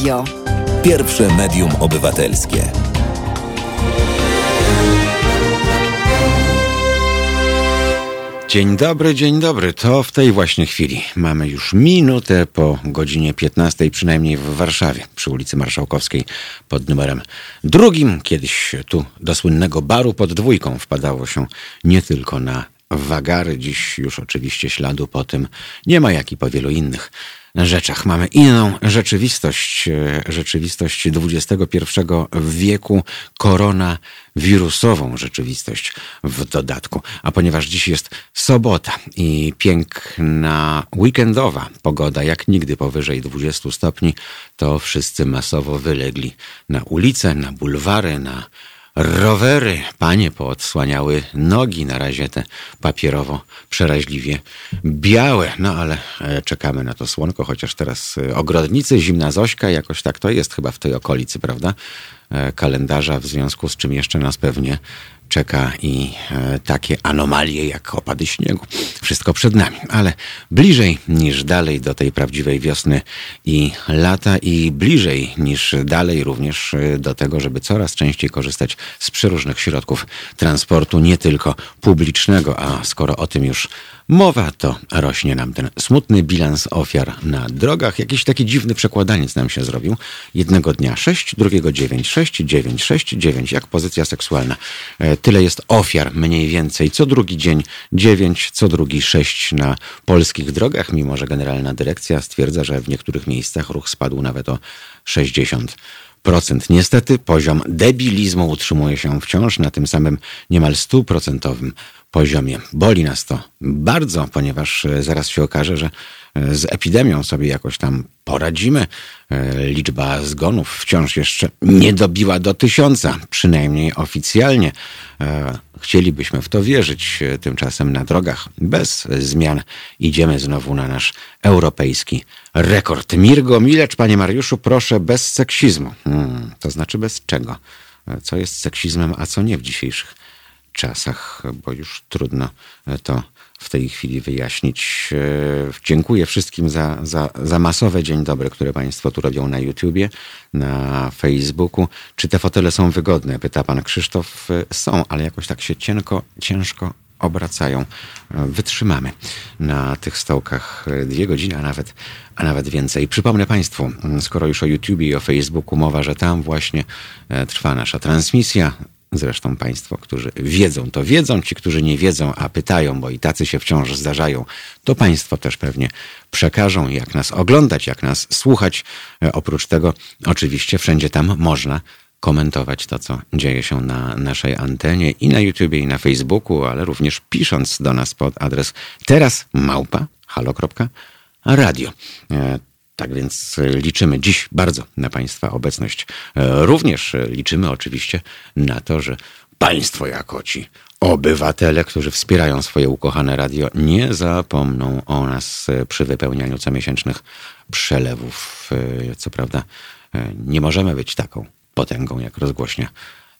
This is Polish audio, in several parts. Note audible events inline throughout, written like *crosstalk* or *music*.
Radio. Pierwsze medium obywatelskie. Dzień dobry, dzień dobry. To w tej właśnie chwili. Mamy już minutę po godzinie 15, przynajmniej w Warszawie, przy ulicy Marszałkowskiej pod numerem drugim. Kiedyś tu do słynnego baru pod dwójką wpadało się nie tylko na wagary. Dziś już oczywiście śladu po tym nie ma, jak i po wielu innych rzeczach. Mamy inną rzeczywistość, e, rzeczywistość XXI wieku, koronawirusową rzeczywistość w dodatku. A ponieważ dziś jest sobota i piękna weekendowa pogoda, jak nigdy powyżej 20 stopni, to wszyscy masowo wylegli na ulice, na bulwary, na rowery. Panie poodsłaniały nogi, na razie te papierowo przeraźliwie białe. No ale e, czekamy na to słonko, chociaż teraz e, ogrodnicy, zimna Zośka, jakoś tak to jest chyba w tej okolicy, prawda? E, kalendarza, w związku z czym jeszcze nas pewnie czeka i e, takie anomalie jak opady śniegu. Wszystko przed nami, ale bliżej niż dalej do tej prawdziwej wiosny i lata i bliżej niż dalej również e, do tego, żeby coraz częściej korzystać z przeróżnych środków transportu, nie tylko publicznego, a skoro o tym już mowa, to rośnie nam ten smutny bilans ofiar na drogach. Jakiś taki dziwny przekładaniec nam się zrobił. Jednego dnia 6, drugiego 9, 6, 9, 6, 9, jak pozycja seksualna. E, tyle jest ofiar mniej więcej. Co drugi dzień 9, co drugi 6 na polskich drogach, mimo że Generalna Dyrekcja stwierdza, że w niektórych miejscach ruch spadł nawet o 60 procent. Niestety poziom debilizmu utrzymuje się wciąż na tym samym niemal stuprocentowym poziomie. Boli nas to bardzo, ponieważ e, zaraz się okaże, że e, z epidemią sobie jakoś tam poradzimy. E, liczba zgonów wciąż jeszcze nie dobiła do tysiąca, przynajmniej oficjalnie. Chcielibyśmy w to wierzyć. Tymczasem na drogach bez zmian idziemy znowu na nasz europejski rekord. Mirgo Milecz, panie Mariuszu, proszę bez seksizmu. Hmm, to znaczy bez czego? Co jest seksizmem, a co nie w dzisiejszych czasach, bo już trudno to w tej chwili wyjaśnić. E, dziękuję wszystkim za, za, za masowe dzień dobry, które Państwo tu robią na YouTubie, na Facebooku. Czy te fotele są wygodne? Pyta Pan Krzysztof. E, są, ale jakoś tak się cienko, ciężko obracają. E, wytrzymamy na tych stołkach dwie godziny, a nawet, a nawet więcej. Przypomnę Państwu, skoro już o YouTubie i o Facebooku mowa, że tam właśnie trwa nasza transmisja Zresztą Państwo, którzy wiedzą, to wiedzą, ci, którzy nie wiedzą, a pytają, bo i tacy się wciąż zdarzają, to Państwo też pewnie przekażą, jak nas oglądać, jak nas słuchać. E, oprócz tego, oczywiście, wszędzie tam można komentować to, co dzieje się na naszej antenie i na YouTubie, i na Facebooku, ale również pisząc do nas pod adres teraz małpa halo.radio. Tak więc e, liczymy dziś bardzo na Państwa obecność. E, również e, liczymy oczywiście na to, że Państwo jako ci obywatele, którzy wspierają swoje ukochane radio, nie zapomną o nas przy wypełnianiu comiesięcznych przelewów. Co prawda, nie możemy być taką potęgą jak rozgłośnia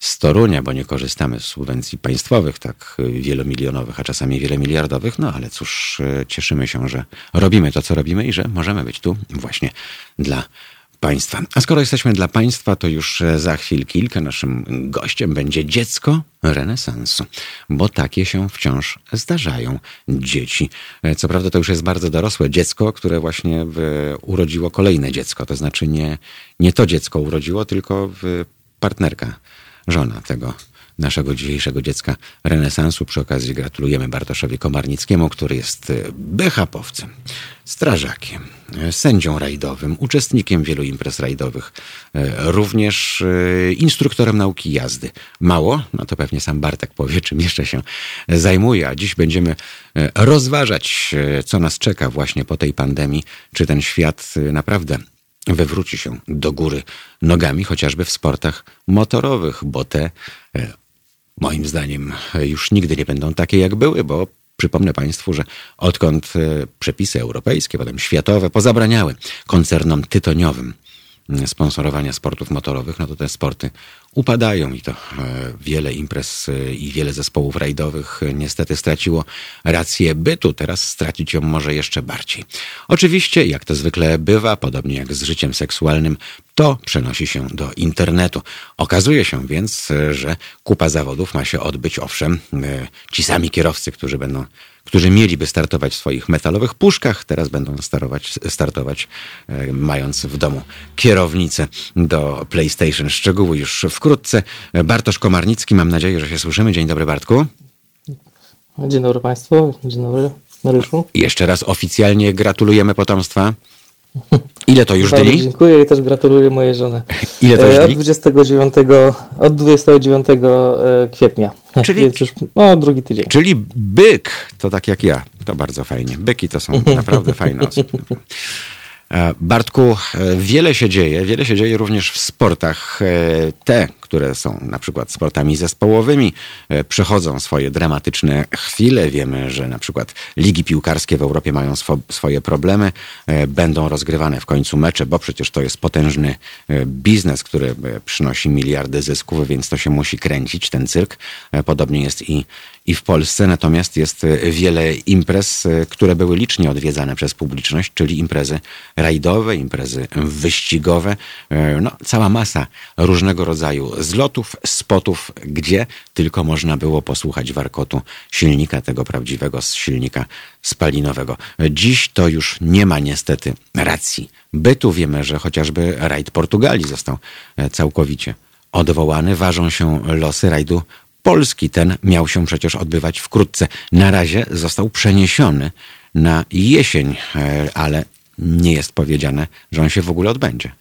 z Torunia, bo nie korzystamy z subwencji państwowych, tak wielomilionowych, a czasami wielomiliardowych, no ale cóż, e, cieszymy się, że robimy to, co robimy i że możemy być tu właśnie dla państwa. A skoro jesteśmy dla państwa, to już e, za chwil kilka naszym gościem będzie dziecko renesansu, bo takie się wciąż zdarzają dzieci. E, co prawda to już jest bardzo dorosłe dziecko, które właśnie urodziło kolejne dziecko, to znaczy nie, nie to dziecko urodziło, tylko partnerka żona tego naszego dzisiejszego dziecka renesansu. Przy okazji gratulujemy Bartoszowi Komarnickiemu, który jest e, BHP-owcem, strażakiem, e, sędzią rajdowym, uczestnikiem wielu imprez rajdowych, e, również instruktorem nauki jazdy. Mało, no to pewnie sam Bartek powie, czym jeszcze się zajmuje, a dziś będziemy rozważać, co nas czeka właśnie po tej pandemii, czy ten świat naprawdę wywróci się do góry nogami, chociażby w sportach motorowych, bo te e, moim zdaniem już nigdy nie będą takie, jak były, bo przypomnę Państwu, że odkąd e, przepisy europejskie, potem światowe pozabraniały koncernom tytoniowym sponsorowania sportów motorowych, no to te sporty upadają i to e, wiele imprez e, i wiele zespołów rajdowych e, niestety straciło rację bytu. Teraz stracić ją może jeszcze bardziej. Oczywiście, jak to zwykle bywa, podobnie jak z życiem seksualnym, to przenosi się do internetu. Okazuje się więc, że kupa zawodów ma się odbyć, owszem, ci sami kierowcy, którzy będą którzy mieliby startować w swoich metalowych puszkach, teraz będą startować, startować mając w domu kierownicę do PlayStation. Szczegóły już wkrótce. Bartosz Komarnicki, mam nadzieję, że się słyszymy. Dzień dobry Bartku. Dzień dobry Państwu, dzień dobry Mariuszu. Jeszcze raz oficjalnie gratulujemy potomstwa. Ile to już Bardzo dni? Dziękuję i też gratuluję mojej żony. Ile to już E, Od dni? 29, od 29 e, kwietnia. Czyli- Więc już no, drugi tydzień. Czyli byk, to tak jak ja. To bardzo fajnie. Byki to są *laughs* naprawdę fajne osoby. E, Bartku, wiele się dzieje, wiele się dzieje również w sportach. Te, które są na przykład sportami zespołowymi, e, przechodzą swoje dramatyczne chwile. Wiemy, że na przykład ligi piłkarskie w Europie mają swo- swoje problemy. E, Będą rozgrywane w końcu mecze, bo przecież to jest potężny e, biznes, który przynosi miliardy zysków, więc to się musi kręcić, ten cyrk. Podobnie jest i i w Polsce, natomiast jest wiele imprez, które były licznie odwiedzane przez publiczność, czyli imprezy rajdowe, imprezy wyścigowe, no, cała masa różnego rodzaju zlotów, spotów, gdzie tylko można było posłuchać warkotu silnika, tego prawdziwego silnika spalinowego. Dziś to już nie ma niestety racji bytu. Wiemy, że chociażby rajd Portugalii został e, całkowicie odwołany. Ważą się losy rajdu Polski. Ten miał się przecież odbywać wkrótce. Na razie został przeniesiony na jesień, e, ale nie jest powiedziane, że on się w ogóle odbędzie.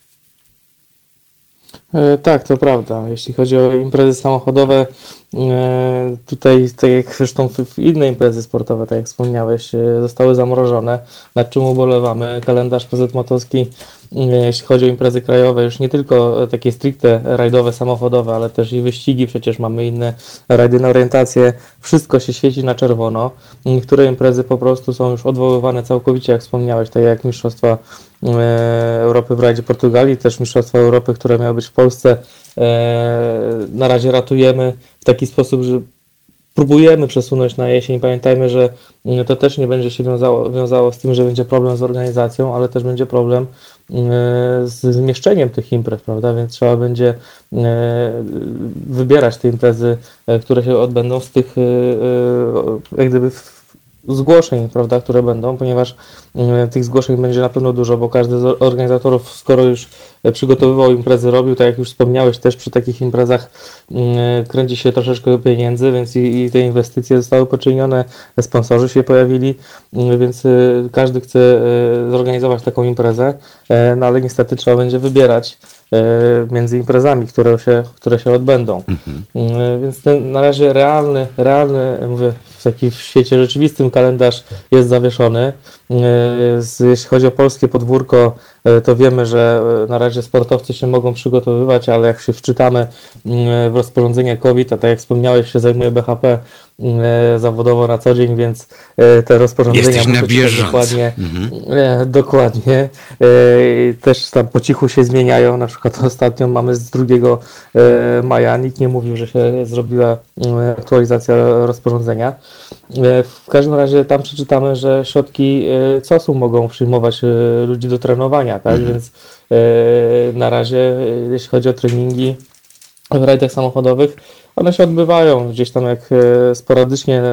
E, Tak, to prawda. Jeśli chodzi o imprezy samochodowe, e, tutaj, tak jak zresztą inne imprezy sportowe, tak jak wspomniałeś, e, zostały zamrożone, nad czym ubolewamy. Kalendarz PZ Motorski, e, jeśli chodzi o imprezy krajowe, już nie tylko e, takie stricte rajdowe, samochodowe, ale też i wyścigi, przecież mamy inne rajdy na orientację. Wszystko się świeci na czerwono. Niektóre imprezy po prostu są już odwoływane całkowicie, jak wspomniałeś, tak jak Mistrzostwa e, Europy w rajdzie Portugalii, też Mistrzostwa Europy, które miały być w Polsce. E, Na razie ratujemy w taki sposób, że próbujemy przesunąć na jesień. Pamiętajmy, że mm, to też nie będzie się wiązało, wiązało z tym, że będzie problem z organizacją, ale też będzie problem mm, z zmieszczeniem tych imprez, prawda? Więc trzeba będzie e, wybierać te imprezy, e, które się odbędą z tych e, jak gdyby zgłoszeń, prawda, które będą, ponieważ mm, tych zgłoszeń będzie na pewno dużo, bo każdy z organizatorów, skoro już e, przygotowywał imprezy, robił, tak jak już wspomniałeś, też przy takich imprezach mm, kręci się troszeczkę pieniędzy, więc i, i te inwestycje zostały poczynione, sponsorzy się pojawili, więc e, każdy chce e, zorganizować taką imprezę, e, no ale niestety trzeba będzie wybierać e, między imprezami, które się, które się odbędą. Mm, Więc ten na razie realny, realny, mówię, w takim świecie rzeczywistym kalendarz jest zawieszony. E, Jeśli chodzi o polskie podwórko, e, to wiemy, że e, na razie sportowcy się mogą przygotowywać, ale jak się wczytamy mm, w rozporządzenie COVID, a tak jak wspomniałeś, się zajmuje BHP mm, zawodowo na co dzień, więc te rozporządzenia Jesteś na muszę czytać bieżąco. dokładnie. Mhm. Dokładnie. Też tam po cichu się zmieniają. Na przykład *laughs* ostatnio mamy z 2 e, maja. Nikt nie mówił, że się zrobiła e, aktualizacja rozporządzenia. E, w każdym razie tam przeczytamy, że środki e, COS-u mogą przyjmować e, ludzi do trenowania, tak? Więc e, na razie, jeśli chodzi o treningi w rajdach samochodowych, one się odbywają gdzieś tam jak sporadycznie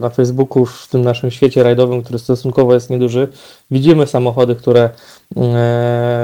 na Facebooku, w tym naszym świecie rajdowym, który stosunkowo jest nieduży, widzimy samochody, które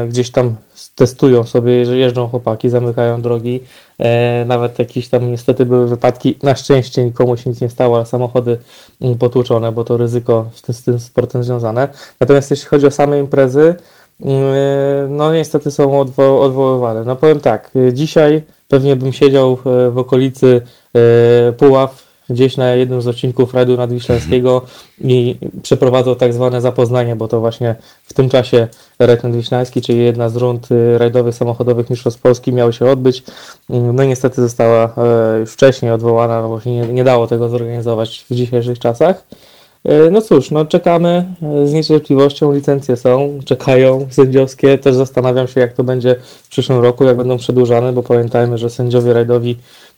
gdzieś tam testują sobie, że jeżdżą chłopaki, zamykają drogi. E, nawet jakieś tam niestety były wypadki, na szczęście nikomu się nic nie stało, ale samochody mm, potłuczone, bo to ryzyko z tym, z tym sportem związane. Natomiast jeśli chodzi o same imprezy, mm, no niestety są odwo- odwoływane. No powiem tak, y, dzisiaj pewnie bym siedział e, w okolicy e, Puław, gdzieś na jednym z odcinków rajdu nadwiślańskiego i przeprowadzał tak zwane zapoznanie, bo to właśnie w tym czasie rajd nadwiślański, czyli jedna z rund y, rajdowych samochodowych Mistrzostw Polski miały się odbyć. Mm, No i niestety została e, już wcześniej odwołana, no bo się nie, nie dało tego zorganizować w dzisiejszych czasach. E, No cóż, no czekamy e, z niecierpliwością, licencje są, czekają sędziowskie, też zastanawiam się jak to będzie w przyszłym roku, jak będą przedłużane, bo pamiętajmy, że sędziowie rajdowi,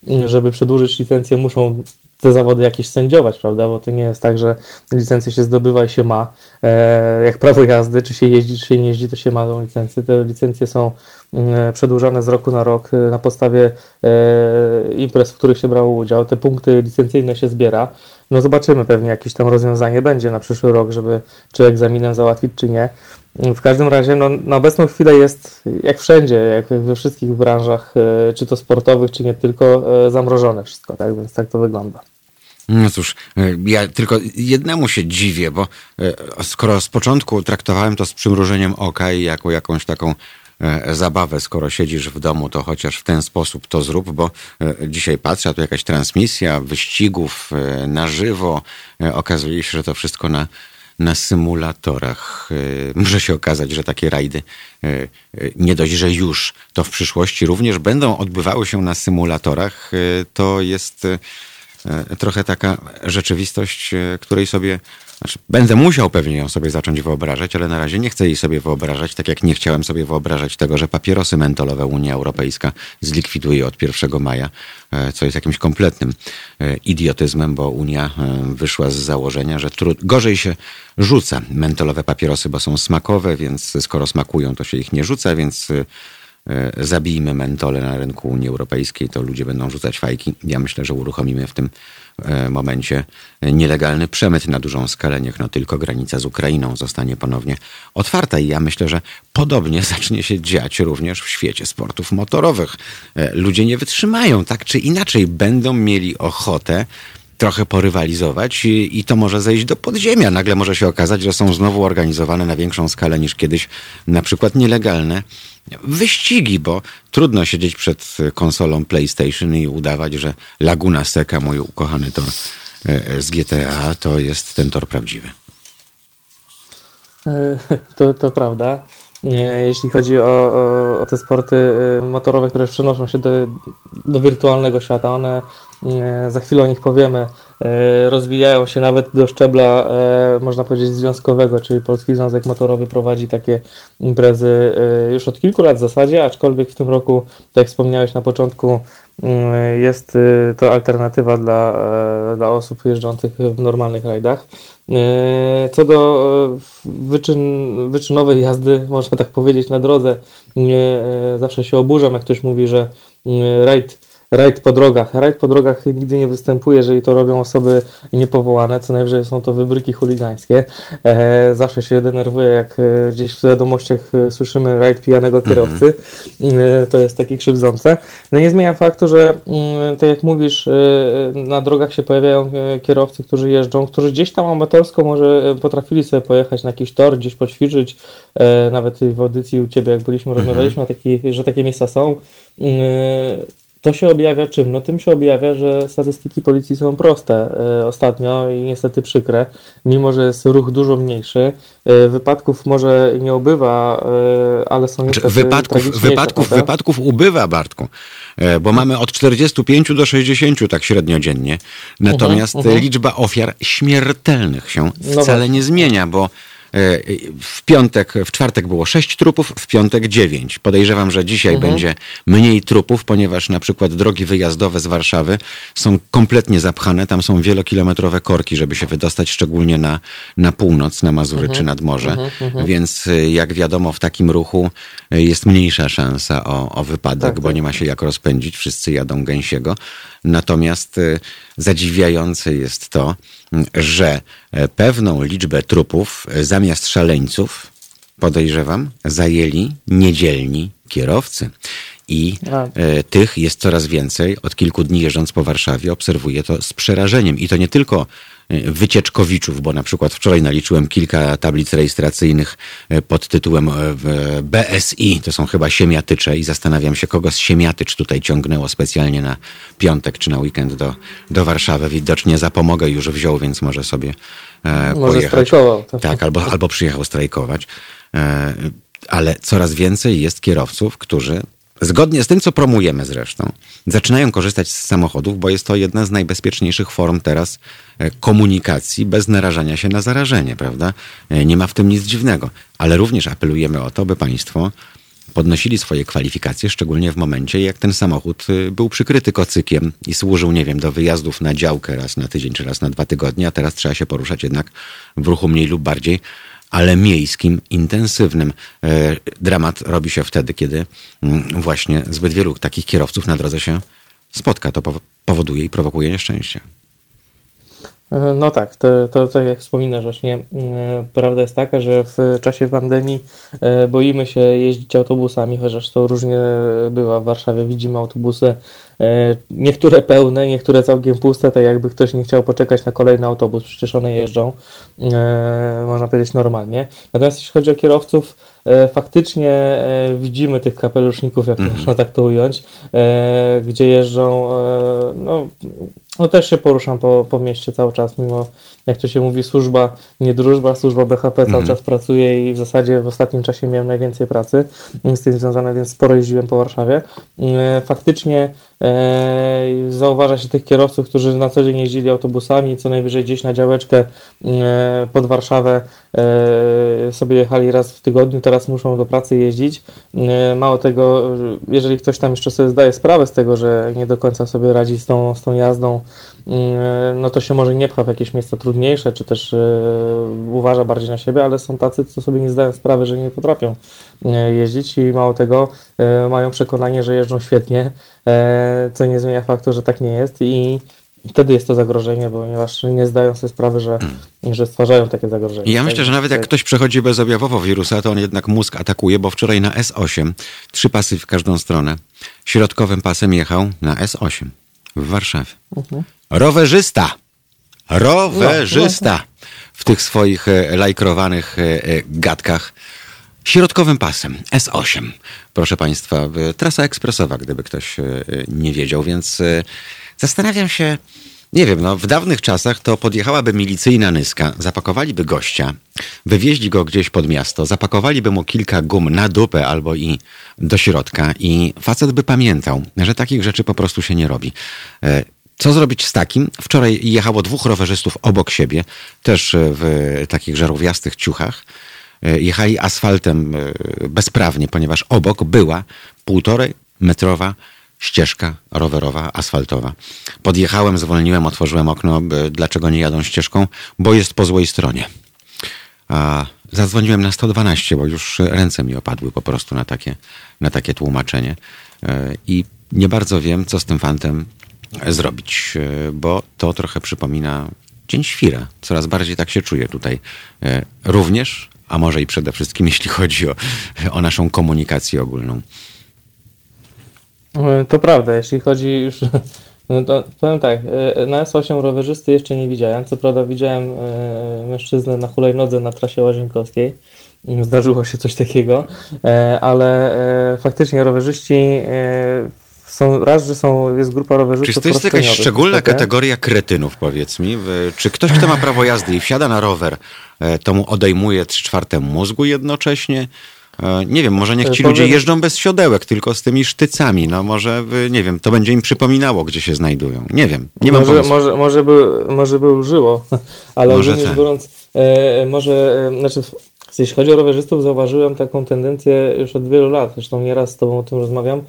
m, żeby przedłużyć licencję, muszą te zawody jakieś sędziować, prawda, bo to nie jest tak, że licencję się zdobywa i się ma, e, jak prawo jazdy, czy się jeździ, czy się nie jeździ, to się ma tą licencję, te licencje są m, przedłużane z roku na rok e, na podstawie e, imprez, w których się brało udział, te punkty licencyjne się zbiera, no zobaczymy, pewnie jakieś tam rozwiązanie będzie na przyszły rok, żeby czy egzaminem załatwić, czy nie. W każdym razie no, na obecną chwilę jest jak wszędzie, jak we wszystkich branżach, e, czy to sportowych, czy nie tylko, e, zamrożone wszystko, tak? Więc tak to wygląda. No cóż, e, ja tylko jednemu się dziwię, bo skoro z początku traktowałem to z przymrużeniem oka i jako jakąś taką zabawę, skoro siedzisz w domu, to chociaż w ten sposób to zrób, bo dzisiaj patrzę, a tu jakaś transmisja wyścigów na żywo. Okazuje się, że to wszystko na, na symulatorach. E, Może się okazać, że takie rajdy e, e, nie dość, że już to w przyszłości również będą odbywały się na symulatorach. To jest trochę taka rzeczywistość, której sobie, znaczy będę musiał pewnie ją sobie zacząć wyobrażać, ale na razie nie chcę jej sobie wyobrażać, tak jak nie chciałem sobie wyobrażać tego, że papierosy mentolowe Unia Europejska zlikwiduje od 1 maja, e, co jest jakimś kompletnym e, idiotyzmem, bo Unia e, wyszła z założenia, że tru- gorzej się rzuca mentolowe papierosy, bo są smakowe, więc skoro smakują, to się ich nie rzuca, więc zabijmy mentole na rynku Unii Europejskiej, to ludzie będą rzucać fajki. Ja myślę, że uruchomimy w tym e, momencie nielegalny przemyt na dużą skalę. Niech no tylko granica z Ukrainą zostanie ponownie otwarta i ja myślę, że podobnie *laughs* zacznie się dziać również w świecie sportów motorowych. E, Ludzie nie wytrzymają, tak czy inaczej będą mieli ochotę trochę porywalizować i, i to może zejść do podziemia. Nagle może się okazać, że są znowu organizowane na większą skalę niż kiedyś na przykład nielegalne wyścigi, bo trudno siedzieć przed konsolą PlayStation i udawać, że Laguna Seca, mój ukochany tor e, z GTA, to jest ten tor prawdziwy. E, *laughs* To, to prawda. Jeśli chodzi o, o, o te sporty e, motorowe, które przenoszą się do, do wirtualnego świata, one e, za chwilę o nich powiemy, e, rozwijają się nawet do szczebla, można powiedzieć, związkowego, czyli Polski Związek Motorowy prowadzi takie imprezy już od kilku lat w zasadzie, aczkolwiek w tym roku, tak jak wspomniałeś na początku, jest e, to alternatywa dla, e, dla osób jeżdżących w normalnych rajdach. E, Co do e, wyczyn, wyczynowej jazdy, można tak powiedzieć, na drodze, nie, e, zawsze się oburzam, jak ktoś mówi, że mm, rajd, rajd po drogach. Rajd po drogach nigdy nie występuje, jeżeli to robią osoby niepowołane, co najwyżej są to wybryki chuligańskie. E, Zawsze się denerwuję, jak e, gdzieś w wiadomościach e, słyszymy rajd pijanego kierowcy. E, To jest takie krzywdzące. No nie zmienia faktu, że mm, tak jak mówisz, e, na drogach się pojawiają kierowcy, którzy jeżdżą, którzy gdzieś tam amatorsko może potrafili sobie pojechać na jakiś tor, gdzieś poćwiczyć, e, nawet w audycji u Ciebie, jak byliśmy, rozmawialiśmy, taki, że takie miejsca są. To się objawia czym? No tym się objawia, że statystyki policji są proste e, ostatnio i niestety przykre. Mimo, że jest ruch dużo mniejszy, e, wypadków może nie ubywa, e, ale są Czy niestety wypadków, wypadków, prawda? wypadków ubywa, Bartku, bo mamy od 45 do 60 tak średnio dziennie. Natomiast Mhm, mhm. liczba ofiar śmiertelnych się No wcale właśnie. nie zmienia, bo w piątek, w czwartek było 6 trupów, w piątek 9. Podejrzewam, że dzisiaj Mhm. będzie mniej trupów, ponieważ na przykład drogi wyjazdowe z Warszawy są kompletnie zapchane. Tam są wielokilometrowe korki, żeby się wydostać, szczególnie na, na północ, na Mazury Mhm. czy nad morze. Więc y, jak wiadomo, w takim ruchu y, jest mniejsza szansa o, o wypadek, Tak, bo tak. nie ma się jak rozpędzić. Wszyscy jadą gęsiego. Natomiast y, zadziwiające jest to, y, że e, pewną liczbę trupów e, zamiast szaleńców, podejrzewam, zajęli niedzielni kierowcy. I A. e, tych jest coraz więcej. Od kilku dni jeżdżąc po Warszawie obserwuję to z przerażeniem. I to nie tylko e, wycieczkowiczów, bo na przykład wczoraj naliczyłem kilka tablic rejestracyjnych e, pod tytułem BSI, to są chyba siemiatycze i zastanawiam się, kogo z siemiatycz tutaj ciągnęło specjalnie na piątek czy na weekend do, do Warszawy. Widocznie zapomogę już wziął, więc może sobie e, Może pojechać. strajkował. Tak, albo, albo przyjechał strajkować. E, ale coraz więcej jest kierowców, którzy zgodnie z tym, co promujemy zresztą, zaczynają korzystać z samochodów, bo jest to jedna z najbezpieczniejszych form teraz e, komunikacji bez narażania się na zarażenie, prawda? E, Nie ma w tym nic dziwnego, ale również apelujemy o to, by państwo podnosili swoje kwalifikacje, szczególnie w momencie, jak ten samochód y, był przykryty kocykiem i służył, nie wiem, do wyjazdów na działkę raz na tydzień czy raz na dwa tygodnie, a teraz trzeba się poruszać jednak w ruchu mniej lub bardziej, ale miejskim, intensywnym. E, Dramat robi się wtedy, kiedy mm, właśnie zbyt wielu takich kierowców na drodze się spotka. To powo- powoduje i prowokuje nieszczęście. E, No tak, to, to tak jak wspominasz właśnie, e, prawda jest taka, że w czasie pandemii e, boimy się jeździć autobusami, chociaż to różnie bywa w Warszawie. Widzimy autobusy, e, niektóre pełne, niektóre całkiem puste, tak jakby ktoś nie chciał poczekać na kolejny autobus, przecież one jeżdżą, można powiedzieć normalnie. Natomiast jeśli chodzi o kierowców, faktycznie widzimy tych kapeluszników, jak to można tak to ująć, gdzie jeżdżą, no, no też się poruszam po, po mieście cały czas, mimo jak to się mówi, służba, nie drużba, służba BHP cały czas pracuje i w zasadzie w ostatnim czasie miałem najwięcej pracy z tym związane, więc sporo jeździłem po Warszawie. E, Faktycznie e, zauważa się tych kierowców, którzy na co dzień jeździli autobusami, co najwyżej gdzieś na działeczkę e, pod Warszawę e, sobie jechali raz w tygodniu, teraz muszą do pracy jeździć. Mało tego, jeżeli ktoś tam jeszcze sobie zdaje sprawę z tego, że nie do końca sobie radzi z tą, z tą jazdą, no to się może nie pcha w jakieś miejsca trudniejsze, czy też e, uważa bardziej na siebie, ale są tacy, co sobie nie zdają sprawy, że nie potrafią e, jeździć i mało tego, e, mają przekonanie, że jeżdżą świetnie, co nie zmienia faktu, że tak nie jest i wtedy jest to zagrożenie, ponieważ nie zdają sobie sprawy, że, że stwarzają takie zagrożenie. Ja myślę, że nawet jak tak. ktoś przechodzi bezobjawowo wirusa, to on jednak mózg atakuje, bo wczoraj na S8 trzy pasy w każdą stronę. Środkowym pasem jechał na S8 w Warszawie. Rowerzysta! Rowerzysta! W tych swoich e, lajkrowanych e, e, gadkach. Środkowym pasem S8. Proszę Państwa, trasa ekspresowa, gdyby ktoś nie wiedział, więc zastanawiam się, nie wiem, no w dawnych czasach to podjechałaby milicyjna nyska, zapakowaliby gościa, wywieźli go gdzieś pod miasto, zapakowaliby mu kilka gum na dupę albo i do środka i facet by pamiętał, że takich rzeczy po prostu się nie robi. Co zrobić z takim? Wczoraj jechało dwóch rowerzystów obok siebie, też e, w takich żarówiastych ciuchach. E, Jechali asfaltem e, bezprawnie, ponieważ obok była półtorej metrowa ścieżka rowerowa, asfaltowa. Podjechałem, zwolniłem, otworzyłem okno. Dlaczego nie jadą ścieżką? Bo jest po złej stronie. A zadzwoniłem na 112, bo już ręce mi opadły po prostu na takie, na takie tłumaczenie. I nie bardzo wiem, co z tym fantem zrobić, e, bo to trochę przypomina Dzień Świra. Coraz bardziej tak się czuję tutaj. E, Również, a może i przede wszystkim, *laughs* jeśli chodzi o, o naszą komunikację ogólną. E, To prawda, jeśli chodzi już. *laughs* No to powiem tak, na S8 rowerzysty jeszcze nie widziałem. Co prawda widziałem mężczyznę na hulajnodze na trasie Łazienkowskiej. Zdarzyło się coś takiego, ale faktycznie rowerzyści są, raz, że są, jest grupa rowerzystów Czy to jest jakaś szczególna kategoria kretynów, powiedz mi? Czy ktoś, kto ma prawo jazdy i wsiada na rower, e, to mu odejmuje 3 czwarte mózgu jednocześnie? E, Nie wiem, może niech ci Powiem- ludzie jeżdżą bez siodełek, tylko z tymi sztycami. No może, nie wiem, to będzie im przypominało, gdzie się znajdują. Nie wiem, nie mam może, pomysłu. może, może, by, może by użyło, *laughs* ale Może ogólnie tak. biorąc, e, może, e, znaczy, jeśli chodzi o rowerzystów, zauważyłem taką tendencję już od wielu lat, zresztą nieraz z Tobą o tym rozmawiam, e,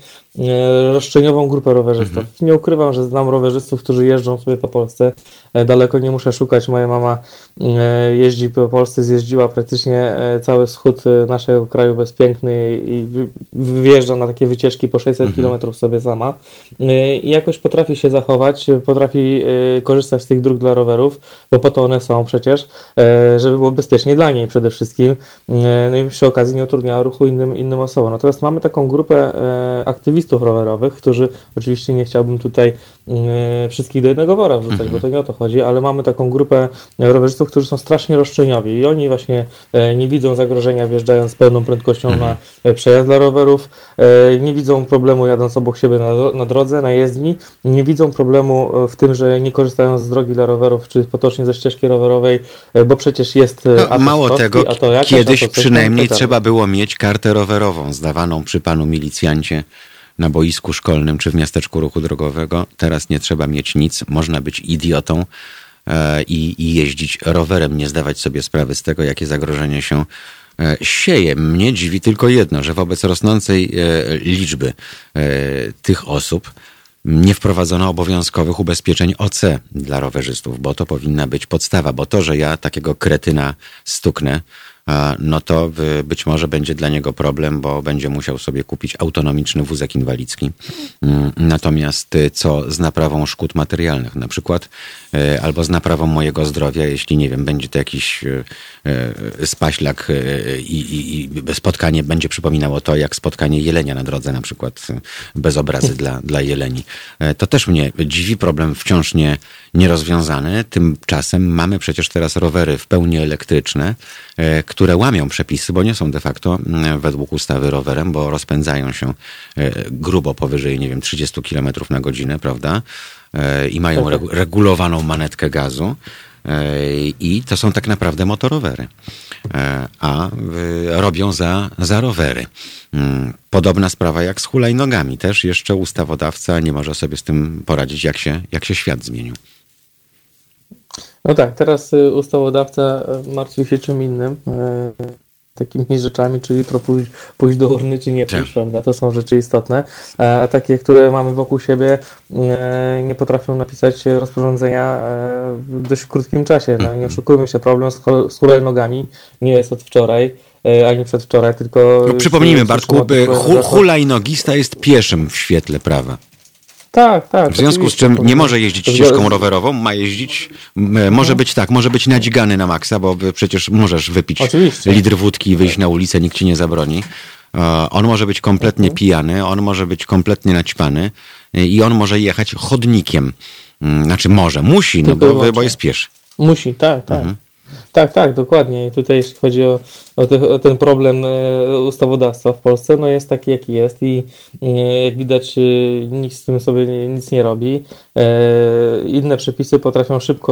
roszczeniową grupę rowerzystów. Mhm. Nie ukrywam, że znam rowerzystów, którzy jeżdżą sobie po Polsce, e, daleko nie muszę szukać, moja mama e, jeździ po Polsce, zjeździła praktycznie e, cały wschód e, naszego kraju bezpiękny i wy- wyjeżdża na takie wycieczki po 600 km sobie sama E, i jakoś potrafi się zachować, e, potrafi e, korzystać z tych dróg dla rowerów, bo po to one są przecież, e, żeby było bezpiecznie dla niej przede wszystkim, E, no i przy okazji nie utrudniała ruchu innym, innym osobom. Natomiast mamy taką grupę e, aktywistów rowerowych, którzy oczywiście nie chciałbym tutaj e, wszystkich do jednego wora wrzucać, bo to nie o to chodzi, ale mamy taką grupę rowerzystów, którzy są strasznie roszczeniowi i oni właśnie e, nie widzą zagrożenia wjeżdżając z pełną prędkością na e, przejazd dla rowerów, e, nie widzą problemu jadąc obok siebie na, na drodze, na jezdni, nie widzą problemu w tym, że nie korzystają z drogi dla rowerów, czy potocznie ze ścieżki rowerowej, bo przecież jest No, mało tego, jakaś, kiedyś przynajmniej trzeba było mieć kartę rowerową zdawaną przy panu milicjancie na boisku szkolnym czy w miasteczku ruchu drogowego. Teraz nie trzeba mieć nic, można być idiotą e, i, i jeździć rowerem, nie zdawać sobie sprawy z tego, jakie zagrożenie się e, sieje. Mnie dziwi tylko jedno, że wobec rosnącej e, liczby tych osób nie wprowadzono obowiązkowych ubezpieczeń OC dla rowerzystów, bo to powinna być podstawa, bo to, że ja takiego kretyna stuknę, no to y, być może będzie dla niego problem, bo będzie musiał sobie kupić autonomiczny wózek inwalidzki. Mm, Natomiast y, co z naprawą szkód materialnych, na przykład, y, albo z naprawą mojego zdrowia, jeśli nie wiem, będzie to jakiś spaślak i, i, i spotkanie będzie przypominało to, jak spotkanie jelenia na drodze, na przykład bez obrazy dla, dla jeleni. E, To też mnie dziwi, problem wciąż nie, nierozwiązany. Tymczasem mamy przecież teraz rowery w pełni elektryczne, e, które łamią przepisy, bo nie są de facto mm, według ustawy rowerem, bo rozpędzają się e, grubo powyżej, nie wiem, 30 km na godzinę, prawda? E, I mają regu- regulowaną manetkę gazu. E, I to są tak naprawdę motorowery, a robią za, za rowery. Mm, Podobna sprawa jak z hulajnogami. Też jeszcze ustawodawca nie może sobie z tym poradzić, jak się, jak się świat zmienił. No tak, teraz y, ustawodawca y, martwi się czym innym, y, takimi rzeczami, czyli jutro pójść, pójść do urny, czy nie Tak. pójść, prawda? To są rzeczy istotne, a takie, które mamy wokół siebie, nie potrafią napisać rozporządzenia y, w dość krótkim czasie. No, nie oszukujmy się, problem z, hulajnogami nie jest od wczoraj, y, ani przedwczoraj, tylko... No, przypomnijmy, Bartku, hulajnogista jest pieszym w świetle prawa. Tak, tak. W związku z czym nie może jeździć ścieżką rowerową, ma jeździć, m, może być tak, może być nadzigany na maksa, bo przecież możesz wypić Oczywiście. litr wódki i wyjść na ulicę, nikt ci nie zabroni. E, On może być kompletnie pijany, on może być kompletnie naćpany e, i on może jechać chodnikiem. Mm, Znaczy może, musi, no bo, bo jest pieszy. Musi, tak, tak. Mhm. Tak, tak, dokładnie. I tutaj jeśli chodzi o ten problem e, ustawodawstwa w Polsce, no jest taki jaki jest i e, jak widać e, nikt z tym sobie nic nie robi. Inne przepisy potrafią szybko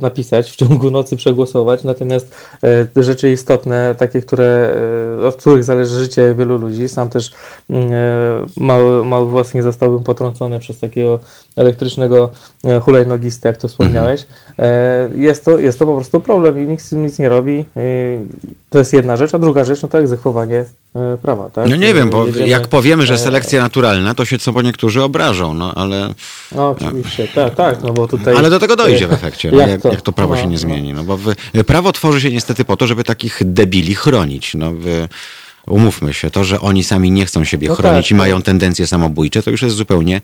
napisać, w ciągu nocy przegłosować, natomiast rzeczy istotne, takie, które, od których zależy życie wielu ludzi, sam też mały, mały własnie zostałbym potrącony przez takiego elektrycznego hulajnogistę, jak to wspomniałeś. E, Jest to, jest to po prostu problem i nikt z tym nic nie robi. To jest jedna rzecz, a druga rzecz, no to egzekwowanie e, prawa, tak? No nie wiem, bo Jedziemy- jak powiemy, że e, selekcja naturalna, to się co po niektórzy obrażą, no ale, No oczywiście, tak, tak, no bo tutaj... ale do tego dojdzie w e, efekcie, no, jak, jak to prawo No, się nie no. zmieni. No bo prawo tworzy się niestety po to, żeby takich debili chronić. No umówmy się, to, że oni sami nie chcą siebie No chronić tak, i mają tendencje samobójcze, to już jest zupełnie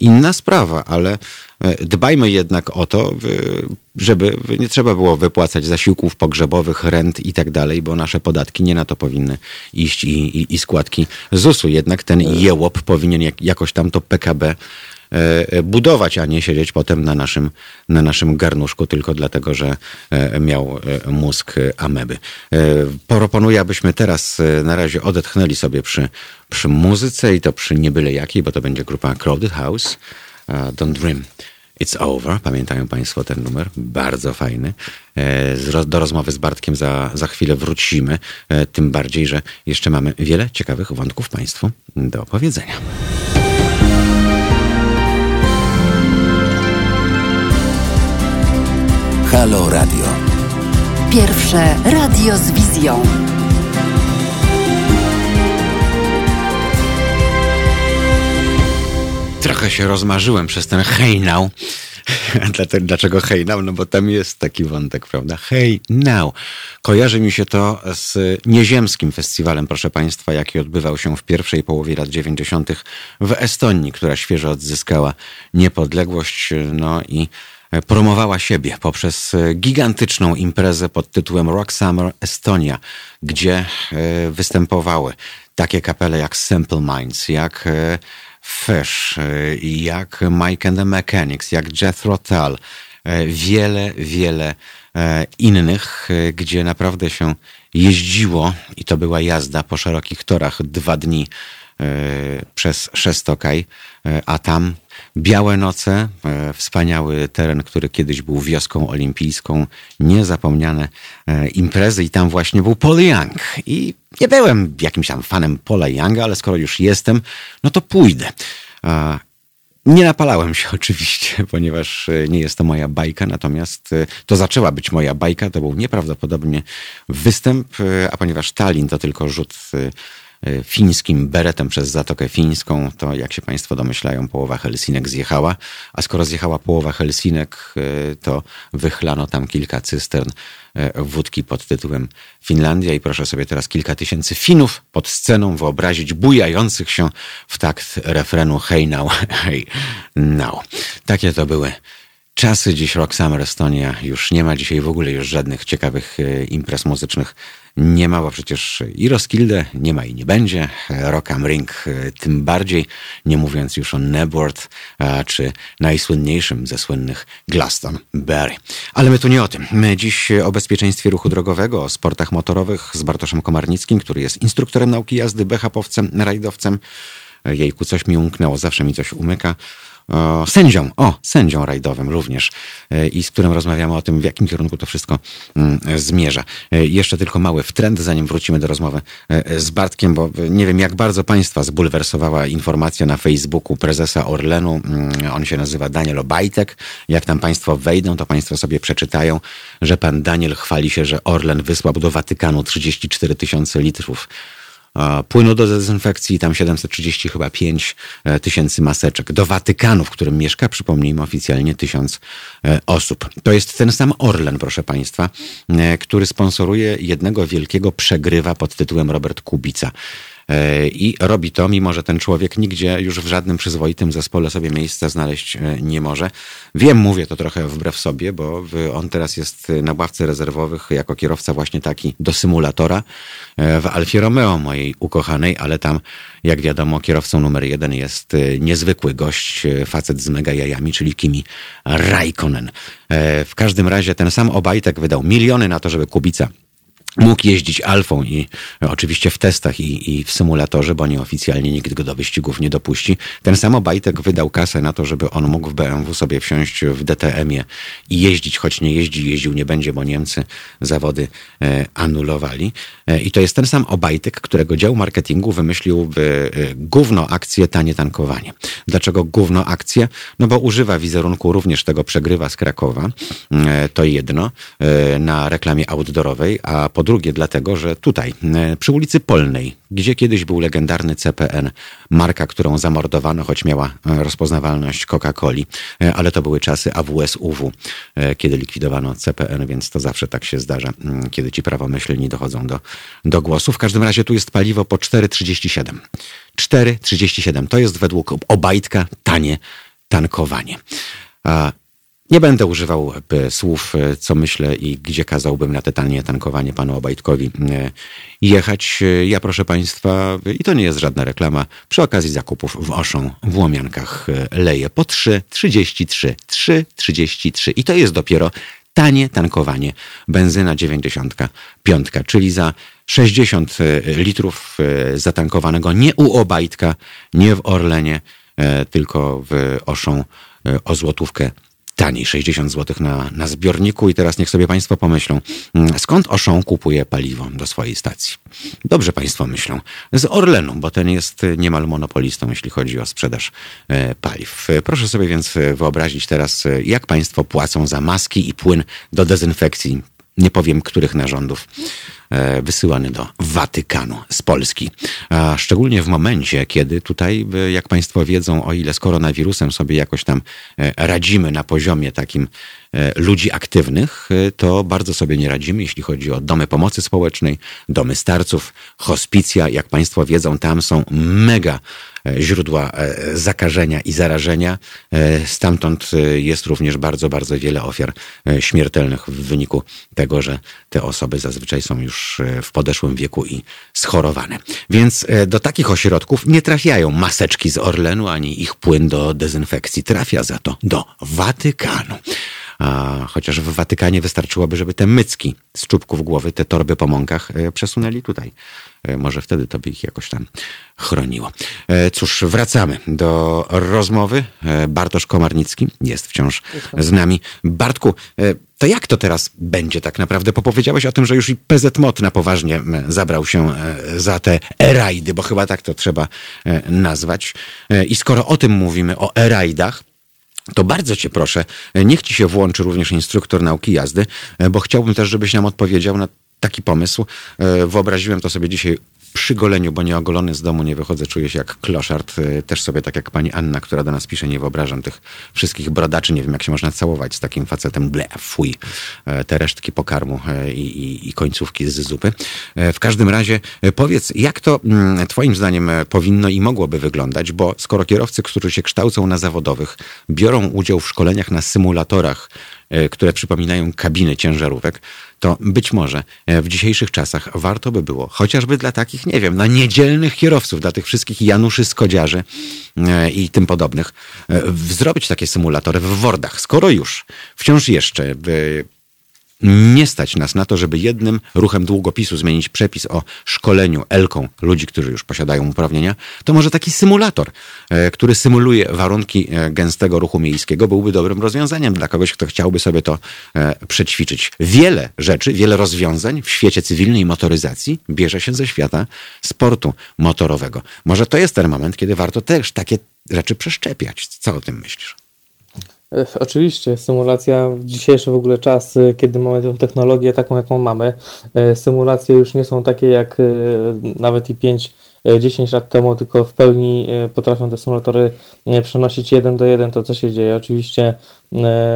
inna sprawa, ale e, dbajmy jednak o to, żeby nie trzeba było wypłacać zasiłków pogrzebowych, rent i tak dalej, bo nasze podatki nie na to powinny iść i, i, i składki ZUS-u. Jednak ten jełop powinien jak, jakoś tam to PKB e, budować, a nie siedzieć potem na naszym, na naszym garnuszku tylko dlatego, że e, miał e, mózg e, ameby. E, Proponuję, abyśmy teraz e, na razie odetchnęli sobie przy, przy muzyce i to przy nie byle jakiej, bo to będzie grupa Crowded House. e, Don't Dream. It's Over. Pamiętają Państwo ten numer? Bardzo fajny. E, Do rozmowy z Bartkiem za, za chwilę wrócimy. e, Tym bardziej, że jeszcze mamy wiele ciekawych wątków Państwu do opowiedzenia. Halo Radio. Pierwsze radio z wizją. Trochę się rozmarzyłem przez ten hej now. *laughs* Dlaczego hej now? No bo tam jest taki wątek, prawda? Hej now. Kojarzy mi się to z nieziemskim festiwalem, proszę Państwa, jaki odbywał się w pierwszej połowie lat 90. w Estonii, która świeżo odzyskała niepodległość, no i promowała siebie poprzez gigantyczną imprezę pod tytułem Rock Summer Estonia, gdzie e, występowały takie kapele jak Simple Minds, jak e, Fish, e, jak Mike and the Mechanics, jak Jethro Tull, e, wiele, wiele e, innych, e, gdzie naprawdę się jeździło i to była jazda po szerokich torach dwa dni e, przez Szestokaj, e, a tam Białe noce, e, wspaniały teren, który kiedyś był wioską olimpijską, niezapomniane e, imprezy i tam właśnie był Paul Young. I nie byłem jakimś tam fanem Paula Younga, ale skoro już jestem, no to pójdę. E, Nie napalałem się *laughs* oczywiście, ponieważ nie jest to moja bajka, natomiast to zaczęła być moja bajka. To był nieprawdopodobnie występ, a ponieważ Tallinn to tylko rzut fińskim beretem przez Zatokę Fińską, to jak się Państwo domyślają, połowa Helsinek zjechała, a skoro zjechała połowa Helsinek, e, to wychlano tam kilka cystern e, wódki pod tytułem Finlandia i proszę sobie teraz kilka tysięcy Finów pod sceną wyobrazić bujających się w takt refrenu Hey now, *laughs* hey now. Takie to były czasy. Dziś Rock Summer Estonia już nie ma. Dzisiaj w ogóle już żadnych ciekawych e, imprez muzycznych nie ma, bo przecież i Roskilde nie ma i nie będzie. Rock am Ring e, tym bardziej, nie mówiąc już o Nebworth, czy najsłynniejszym ze słynnych Glastonbury. Ale my tu nie o tym. My dziś o bezpieczeństwie ruchu drogowego, o sportach motorowych z Bartoszem Komarnickim, który jest instruktorem nauki jazdy, BHP-owcem, rajdowcem. Jejku, coś mi umknęło, zawsze mi coś umyka. Sędzią, o, sędzią rajdowym również e, i z którym rozmawiamy o tym, w jakim kierunku to wszystko mm, zmierza. E, Jeszcze tylko mały wtrend, zanim wrócimy do rozmowy e, z Bartkiem, bo nie wiem, jak bardzo Państwa zbulwersowała informacja na Facebooku prezesa Orlenu. Mm, On się nazywa Daniel Obajtek. Jak tam Państwo wejdą, to Państwo sobie przeczytają, że pan Daniel chwali się, że Orlen wysłał do Watykanu 34 tysiące litrów płynu do dezynfekcji, tam 730 chyba 5 e, tysięcy maseczek. Do Watykanu, w którym mieszka, przypomnijmy, oficjalnie tysiąc e, osób. To jest ten sam Orlen, proszę Państwa, e, który sponsoruje jednego wielkiego przegrywa pod tytułem Robert Kubica. E, I robi to, mimo że ten człowiek nigdzie już w żadnym przyzwoitym zespole sobie miejsca znaleźć e, nie może. Wiem, mówię to trochę wbrew sobie, bo on teraz jest na ławce rezerwowych jako kierowca właśnie taki do symulatora e, w Alfie Romeo, mojej ukochanej, ale tam, jak wiadomo, kierowcą numer jeden jest niezwykły gość, facet z mega jajami, czyli Kimi Raikkonen. W każdym razie ten sam Obajtek wydał miliony na to, żeby Kubica mógł jeździć Alfą i e, oczywiście w testach i, i w symulatorze, bo nieoficjalnie nikt go do wyścigów nie dopuści. Ten sam Obajtek wydał kasę na to, żeby on mógł w BMW sobie wsiąść w DTM-ie i jeździć, choć nie jeździ, jeździł nie będzie, bo Niemcy zawody e, anulowali. E, I to jest ten sam Obajtek, którego dział marketingu wymyślił e, gówno akcję tanie tankowanie. Dlaczego gówno akcję? No bo używa wizerunku również tego przegrywa z Krakowa, e, to jedno, na reklamie outdoorowej, a po drugie dlatego, że tutaj, przy ulicy Polnej, gdzie kiedyś był legendarny CPN, marka, którą zamordowano, choć miała e, rozpoznawalność Coca-Coli, e, ale to były czasy AWS-UW, e, kiedy likwidowano CPN, więc to zawsze tak się zdarza, mm, kiedy ci prawomyślni dochodzą do, do głosu. W każdym razie tu jest paliwo po 4,37. 4,37 to jest według Obajtka tanie tankowanie. Nie będę używał e, słów, e, co myślę i gdzie kazałbym na te tanie tankowanie panu Obajtkowi e, jechać. Ja, proszę państwa, i to nie jest żadna reklama, przy okazji zakupów w Oszą w Łomiankach leję po 3,33. 3,33. I to jest dopiero tanie tankowanie benzyna 95, czyli za 60 litrów zatankowanego nie u Obajtka, nie w Orlenie, tylko w Oszą o złotówkę taniej, 60 zł na, na zbiorniku. I teraz niech sobie Państwo pomyślą, mm, skąd Oszą kupuje paliwo do swojej stacji? Dobrze Państwo myślą. Z Orlenu, bo ten jest e, niemal monopolistą, jeśli chodzi o sprzedaż e, paliw. E, Proszę sobie więc wyobrazić teraz, jak Państwo płacą za maski i płyn do dezynfekcji nie powiem których narządów, wysyłany do Watykanu z Polski. A szczególnie w momencie, kiedy tutaj, e, jak Państwo wiedzą, o ile z koronawirusem sobie jakoś tam e, radzimy na poziomie takim e, ludzi aktywnych, e, to bardzo sobie nie radzimy, jeśli chodzi o domy pomocy społecznej, domy starców, hospicja. Jak Państwo wiedzą, tam są mega e, źródła e, zakażenia i zarażenia. E, Stamtąd e, jest również bardzo, bardzo wiele ofiar e, śmiertelnych w wyniku tego, że te osoby zazwyczaj są już e, w podeszłym wieku i schorowane. Więc e, do takich ośrodków nie trafiają maseczki z Orlenu ani ich płyn do dezynfekcji. Trafia za to do Watykanu. A, chociaż w Watykanie wystarczyłoby, żeby te mycki z czubków głowy, te torby po mąkach e, przesunęli tutaj. E, Może wtedy to by ich jakoś tam chroniło. E, Cóż, wracamy do rozmowy. Bartosz Komarnicki jest wciąż z nami. Bartku, to jak to teraz będzie tak naprawdę? Bo powiedziałeś o tym, że już i PZ Mot na poważnie zabrał się za te e-rajdy, bo chyba tak to trzeba nazwać. I skoro o tym mówimy, o e-rajdach, to bardzo cię proszę, niech ci się włączy również instruktor nauki jazdy, bo chciałbym też, żebyś nam odpowiedział na taki pomysł. E, Wyobraziłem to sobie dzisiaj przy goleniu, bo nieogolony z domu nie wychodzę, czuję się jak kloszard. E, Też sobie tak jak pani Anna, która do nas pisze, nie wyobrażam tych wszystkich brodaczy. Nie wiem, jak się można całować z takim facetem. Ble, fuj. E, Te resztki pokarmu e, i, i, i końcówki z zupy. E, W każdym razie powiedz, jak to mm, twoim zdaniem powinno i mogłoby wyglądać, bo skoro kierowcy, którzy się kształcą na zawodowych, biorą udział w szkoleniach na symulatorach, które przypominają kabiny ciężarówek, to być może e, w dzisiejszych czasach warto by było, chociażby dla takich, nie wiem, na niedzielnych kierowców, dla tych wszystkich Januszy Skodziarzy e, i tym podobnych, e, zrobić takie symulatory w Wordach. Skoro już wciąż jeszcze e, nie stać nas na to, żeby jednym ruchem długopisu zmienić przepis o szkoleniu elką ludzi, którzy już posiadają uprawnienia, to może taki symulator, e, który symuluje warunki e, gęstego ruchu miejskiego, byłby dobrym rozwiązaniem dla kogoś, kto chciałby sobie to e, przećwiczyć. Wiele rzeczy, wiele rozwiązań w świecie cywilnej motoryzacji bierze się ze świata sportu motorowego. Może to jest ten moment, kiedy warto też takie rzeczy przeszczepiać. Co o tym myślisz? E, Oczywiście, symulacja w dzisiejszy w ogóle czas, e, kiedy mamy tę technologię taką, jaką mamy, e, symulacje już nie są takie jak e, nawet i 5, e, 10 lat temu, tylko w pełni e, potrafią te symulatory e, przenosić jeden do jeden to, co się dzieje. Oczywiście e,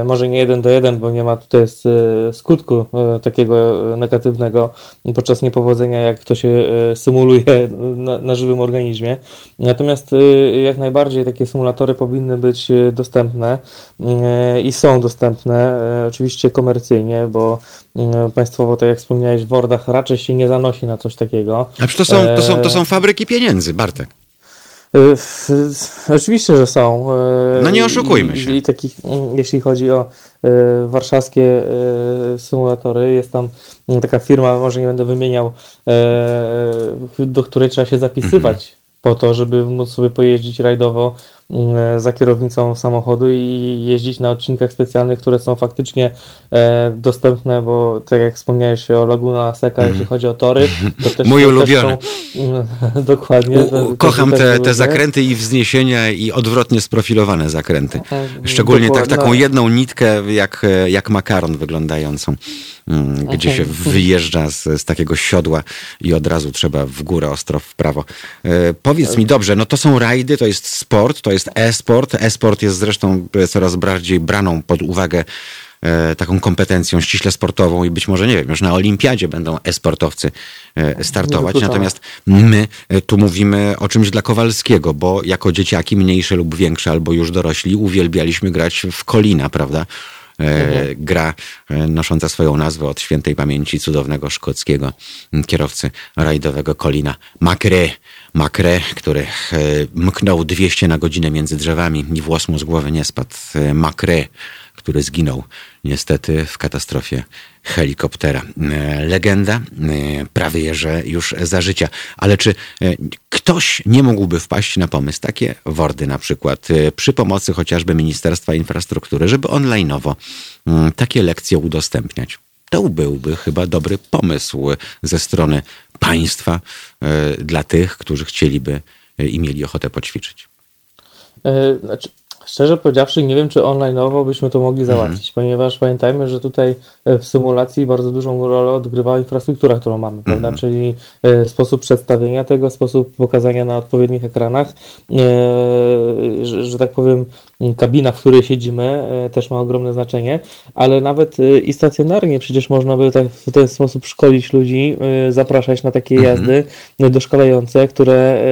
może nie jeden do jeden, bo nie ma tutaj e, skutku e, takiego e, negatywnego podczas niepowodzenia, jak to się e, symuluje na, na żywym organizmie. Natomiast e, jak najbardziej takie symulatory powinny być e, dostępne e, i są dostępne, e, oczywiście komercyjnie, bo e, państwowo, tak jak wspomniałeś, w Wordach raczej się nie zanosi na coś takiego. A przecież to są, to są, to E, są fabryki pieniędzy, Bartek. F- Oczywiście, że są. e, No nie oszukujmy się. I takich, mm, jeśli chodzi o warszawskie symulatory, jest tam taka firma, może nie będę wymieniał, do której trzeba się zapisywać Mhm. po to, żeby móc sobie pojeździć rajdowo za kierownicą samochodu i jeździć na odcinkach specjalnych, które są faktycznie e, dostępne, bo tak jak wspomniałeś o Laguna Seca, jeśli chodzi o tory, to też Mhm. *laughs* Mój ulubiony. Są, *laughs* dokładnie. U, kocham te, lubię. te zakręty i wzniesienia i odwrotnie sprofilowane zakręty. Mhm, Szczególnie tak, taką jedną nitkę jak, e, jak makaron wyglądającą, mm, gdzie się wyjeżdża z, z takiego siodła i od razu trzeba w górę, ostro w prawo. E, powiedz mi dobrze, no to są rajdy, to jest sport, to jest e-sport. E-sport jest zresztą e, coraz bardziej braną pod uwagę e, taką kompetencją ściśle sportową i być może, nie wiem, już na olimpiadzie będą e-sportowcy startować. Natomiast my tu mówimy o czymś dla Kowalskiego, bo jako dzieciaki mniejsze lub większe, albo już dorośli, uwielbialiśmy grać w Kolina, prawda? E, gra e, nosząca swoją nazwę od świętej pamięci cudownego szkockiego kierowcy rajdowego Kolina Macre. Macre, który e, mknął 200 na godzinę między drzewami i włos mu z głowy nie spadł. Macre, który zginął niestety w katastrofie helikoptera. E, Legenda, e, prawie że już za życia. Ale czy e, ktoś nie mógłby wpaść na pomysł, takie wordy na przykład, przy pomocy chociażby Ministerstwa Infrastruktury, żeby online'owo mm, takie lekcje udostępniać? To byłby chyba dobry pomysł ze strony państwa dla tych, którzy chcieliby i mieli ochotę poćwiczyć. Znaczy, szczerze powiedziawszy, nie wiem, czy online'owo byśmy to mogli załatwić, ponieważ pamiętajmy, że tutaj e, w symulacji bardzo dużą rolę odgrywa infrastruktura, którą mamy, prawda? Czyli e, sposób przedstawienia tego, sposób pokazania na odpowiednich ekranach, e, że, że tak powiem, kabina, w której siedzimy, e, też ma ogromne znaczenie, ale nawet e, i stacjonarnie przecież można by tak, w ten sposób szkolić ludzi, e, zapraszać na takie jazdy e, doszkalające, które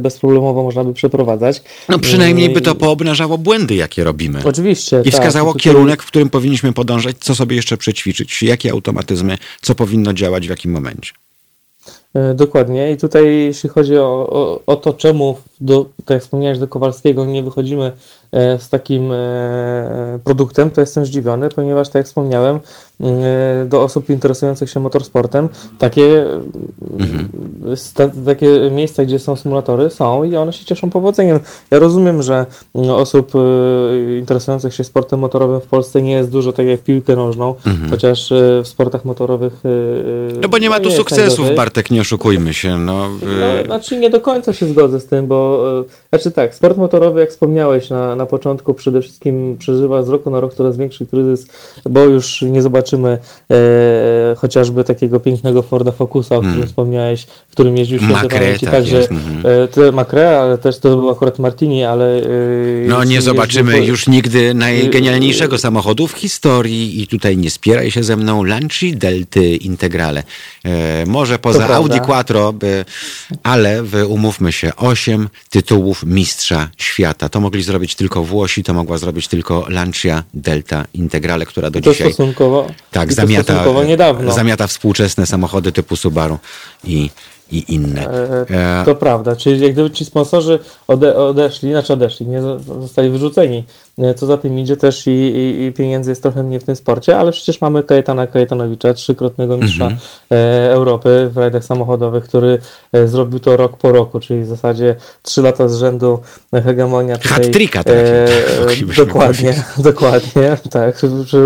bezproblemowo można by przeprowadzać. No przynajmniej by to poobnażało błędy, jakie robimy. Oczywiście. I tak. wskazało Tutaj- kierunek, w którym powinniśmy podążać, co sobie jeszcze przećwiczyć, jakie automatyzmy, co powinno działać w jakim momencie. E, Dokładnie. I tutaj, jeśli chodzi o, o, o to, czemu, do, tak jak wspomniałeś, do Kowalskiego nie wychodzimy e, z takim e, produktem, to jestem zdziwiony, ponieważ tak jak wspomniałem, do osób interesujących się motorsportem takie, e, sta, takie miejsca, gdzie są symulatory są i one się cieszą powodzeniem. Ja rozumiem, że mm, osób e, interesujących się sportem motorowym w Polsce nie jest dużo, tak jak piłkę nożną, chociaż e, w sportach motorowych e, Mhm. No bo nie ma tu jest sukcesów, najgorzej. Bartek, nie oszukujmy się. No, No, znaczy nie do końca się zgodzę z tym, bo e, znaczy tak, sport motorowy, jak wspomniałeś na, na początku, przede wszystkim przeżywa z roku na rok coraz większy kryzys, bo już nie zobaczymy e, chociażby takiego pięknego Forda Focusa, o którym wspomniałeś, w którym jeździł święty Macre, tak także jest, mhm. e, Macre, ale też to był akurat Martini, ale... e, No nie zobaczymy po- już nigdy najgenialniejszego samochodu w historii i tutaj nie spieraj się ze mną Lanci Delty Integrale. E, może poza. Audi Quattro, ale wy, umówmy się, osiem tytułów mistrza świata. To mogli zrobić tylko Włosi, to mogła zrobić tylko Lancia Delta Integrale, która do to dzisiaj stosunkowo, tak, i zamiata, zamiata współczesne samochody typu Subaru i, i inne. E, E, To prawda, czyli jak gdyby ci sponsorzy ode, odeszli, znaczy odeszli, nie zo- zostali wyrzuceni, co za tym idzie też i, i, i pieniędzy jest trochę mniej w tym sporcie, ale przecież mamy Kajetana Kajetanowicza, trzykrotnego mistrza Mhm. e, Europy w rajdach samochodowych, który e, zrobił to rok po roku, czyli w zasadzie trzy lata z rzędu hegemonia tutaj. Hat-tricka takiego, moglibyśmy dokładnie, *laughs* dokładnie, tak,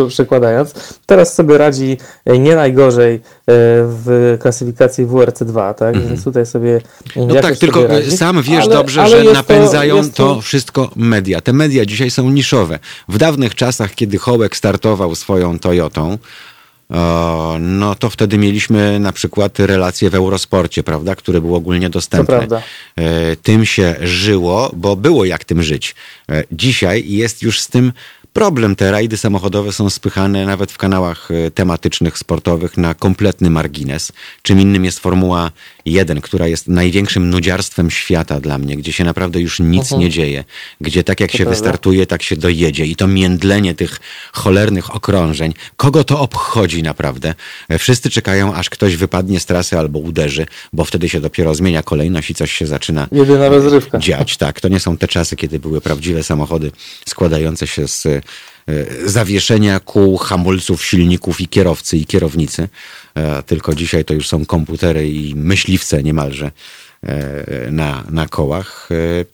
przekładając. Teraz sobie radzi e, nie najgorzej e, w klasyfikacji WRC2, tak, więc tutaj sobie No tak, tylko radzi. sam wiesz Ale- dobrze, ale że napędzają jest to wszystko media. Te media dzisiaj są niszowe. W dawnych czasach, kiedy Hołek startował swoją Toyotą, o, no to wtedy mieliśmy na przykład relacje w Eurosporcie, prawda, które było ogólnie dostępne. E, Tym się żyło, bo było jak tym żyć. E, Dzisiaj jest już z tym problem. Te rajdy samochodowe są spychane nawet w kanałach e, tematycznych, sportowych na kompletny margines. Czym innym jest Formuła 1, która jest największym nudziarstwem świata dla mnie, gdzie się naprawdę już nic nie dzieje. Gdzie tak jak się prawda. wystartuje, tak się dojedzie. I to międlenie tych cholernych okrążeń. Kogo to obchodzi naprawdę? E, Wszyscy czekają, aż ktoś wypadnie z trasy albo uderzy, bo wtedy się dopiero zmienia kolejność i coś się zaczyna Jedyna rozrywka. dziać. Tak, to nie są te czasy, kiedy były prawdziwe samochody składające się z e, zawieszenia kół, hamulców, silników i kierowcy i kierownicy. E, Tylko dzisiaj to już są komputery i myśliwce niemalże e, na, na kołach. E,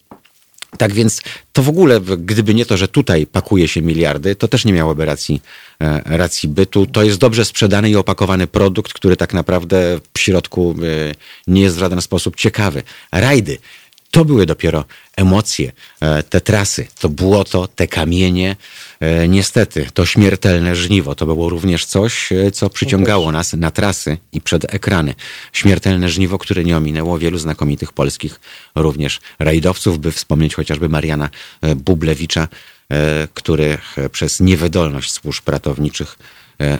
tak więc to w ogóle, gdyby nie to, że tutaj pakuje się miliardy, to też nie miałoby racji, e, racji bytu. To jest dobrze sprzedany i opakowany produkt, który tak naprawdę w środku e, nie jest w żaden sposób ciekawy. Rajdy. To były dopiero emocje, e, te trasy, to błoto, te kamienie. E, Niestety, to śmiertelne żniwo to było również coś, e, co przyciągało nas na trasy i przed ekrany. Śmiertelne żniwo, które nie ominęło wielu znakomitych polskich również rajdowców, by wspomnieć chociażby Mariana Bublewicza, który przez niewydolność służb ratowniczych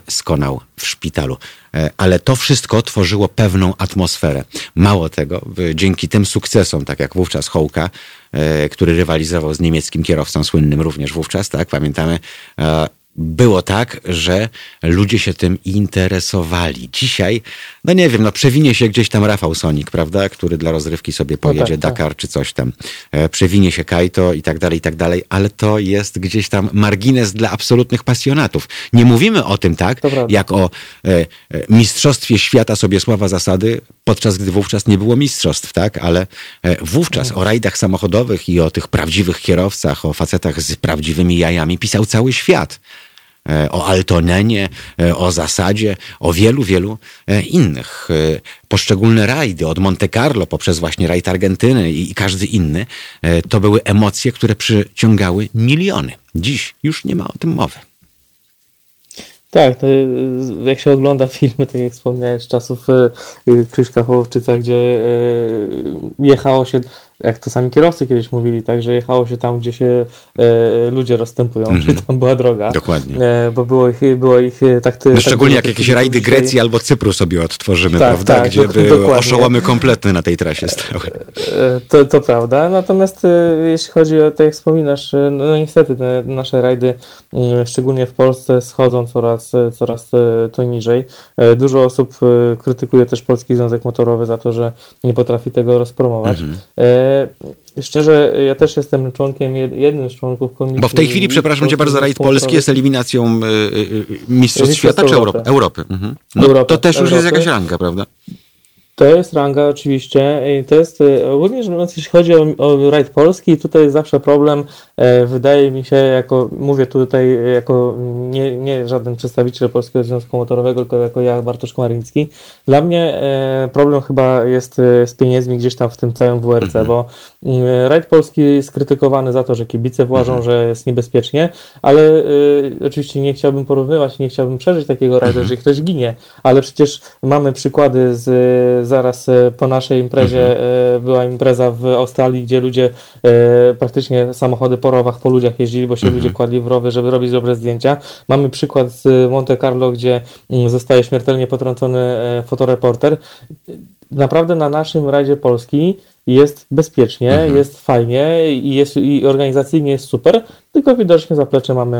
skonał w szpitalu. E, Ale to wszystko tworzyło pewną atmosferę. Mało tego, dzięki tym sukcesom, tak jak wówczas Hołka, e, który rywalizował z niemieckim kierowcą słynnym również wówczas, tak, pamiętamy, e, było tak, że ludzie się tym interesowali. Dzisiaj, no nie wiem, no przewinie się gdzieś tam Rafał Sonik, prawda, który dla rozrywki sobie pojedzie tak, tak. Dakar czy coś tam. E, Przewinie się Kajto i tak dalej, i tak dalej, ale to jest gdzieś tam margines dla absolutnych pasjonatów. Nie mówimy o tym tak, jak o e, e, mistrzostwie świata Sobiesława Zasady, podczas gdy wówczas nie było mistrzostw, tak, ale e, wówczas o rajdach samochodowych i o tych prawdziwych kierowcach, o facetach z prawdziwymi jajami pisał cały świat o Altonenie, e, o zasadzie, o wielu, wielu e, innych. E, Poszczególne rajdy, od Monte Carlo poprzez właśnie rajd Argentyny i każdy inny, e, to były emocje, które przyciągały miliony. Dziś już nie ma o tym mowy. Tak, to jak się ogląda *laughs* filmy, tak jak wspomniałeś, z czasów Hołowczyca, gdzie jechało się, jak to sami kierowcy kiedyś mówili, tak, że jechało się tam, gdzie się y, ludzie rozstępują, *laughs* czyli tam była droga. Dokładnie. E, Bo było ich, było ich y, tak... No tak szczególnie jak jakieś rajdy dzisiaj. Grecji albo Cypru sobie odtworzymy, Tak, prawda? tak, Gdzie były dokładnie. oszołomy kompletne na tej trasie stały. E, To, to prawda, natomiast e, jeśli chodzi o, tak jak wspominasz, e, no niestety te nasze rajdy, e, szczególnie w Polsce, schodzą coraz, e, coraz e, to niżej. E, Dużo osób e, krytykuje też Polski Związek Motorowy za to, że nie potrafi tego rozpromować. E, E, szczerze, ja też jestem członkiem, jed- jednym z członków komisji. Bo w tej chwili, przepraszam cię bardzo, rajd polski jest eliminacją y, y, Mistrzostw Świata czy Europy? Europy. Mhm. No, Europy, to też już jest Europy. jakaś ranga, prawda? To jest ranga oczywiście to jest e, rzecz biorąc, jeśli chodzi o, o rajd polski, tutaj jest zawsze problem, e, wydaje mi się, jako mówię tutaj e, jako nie, nie żaden przedstawiciel Polskiego Związku Motorowego, tylko jako ja, Bartosz Komariński. Dla mnie e, problem chyba jest e, z pieniędzmi gdzieś tam w tym całym WRC, bo mm, rajd polski jest krytykowany za to, że kibice uważą, że jest niebezpiecznie, ale e, oczywiście nie chciałbym porównywać, nie chciałbym przeżyć takiego rajdu, jeżeli ktoś ginie, ale przecież mamy przykłady z zaraz e, po naszej imprezie e, była impreza w Australii, gdzie ludzie e, praktycznie samochody po rowach, po ludziach jeździli, bo się ludzie kładli w rowy, żeby robić dobre zdjęcia. Mamy przykład z Monte Carlo, gdzie mm, zostaje śmiertelnie potrącony fotoreporter. Naprawdę na naszym rajdzie Polski jest bezpiecznie, jest fajnie i, jest, i organizacyjnie jest super, tylko widocznie zaplecze mamy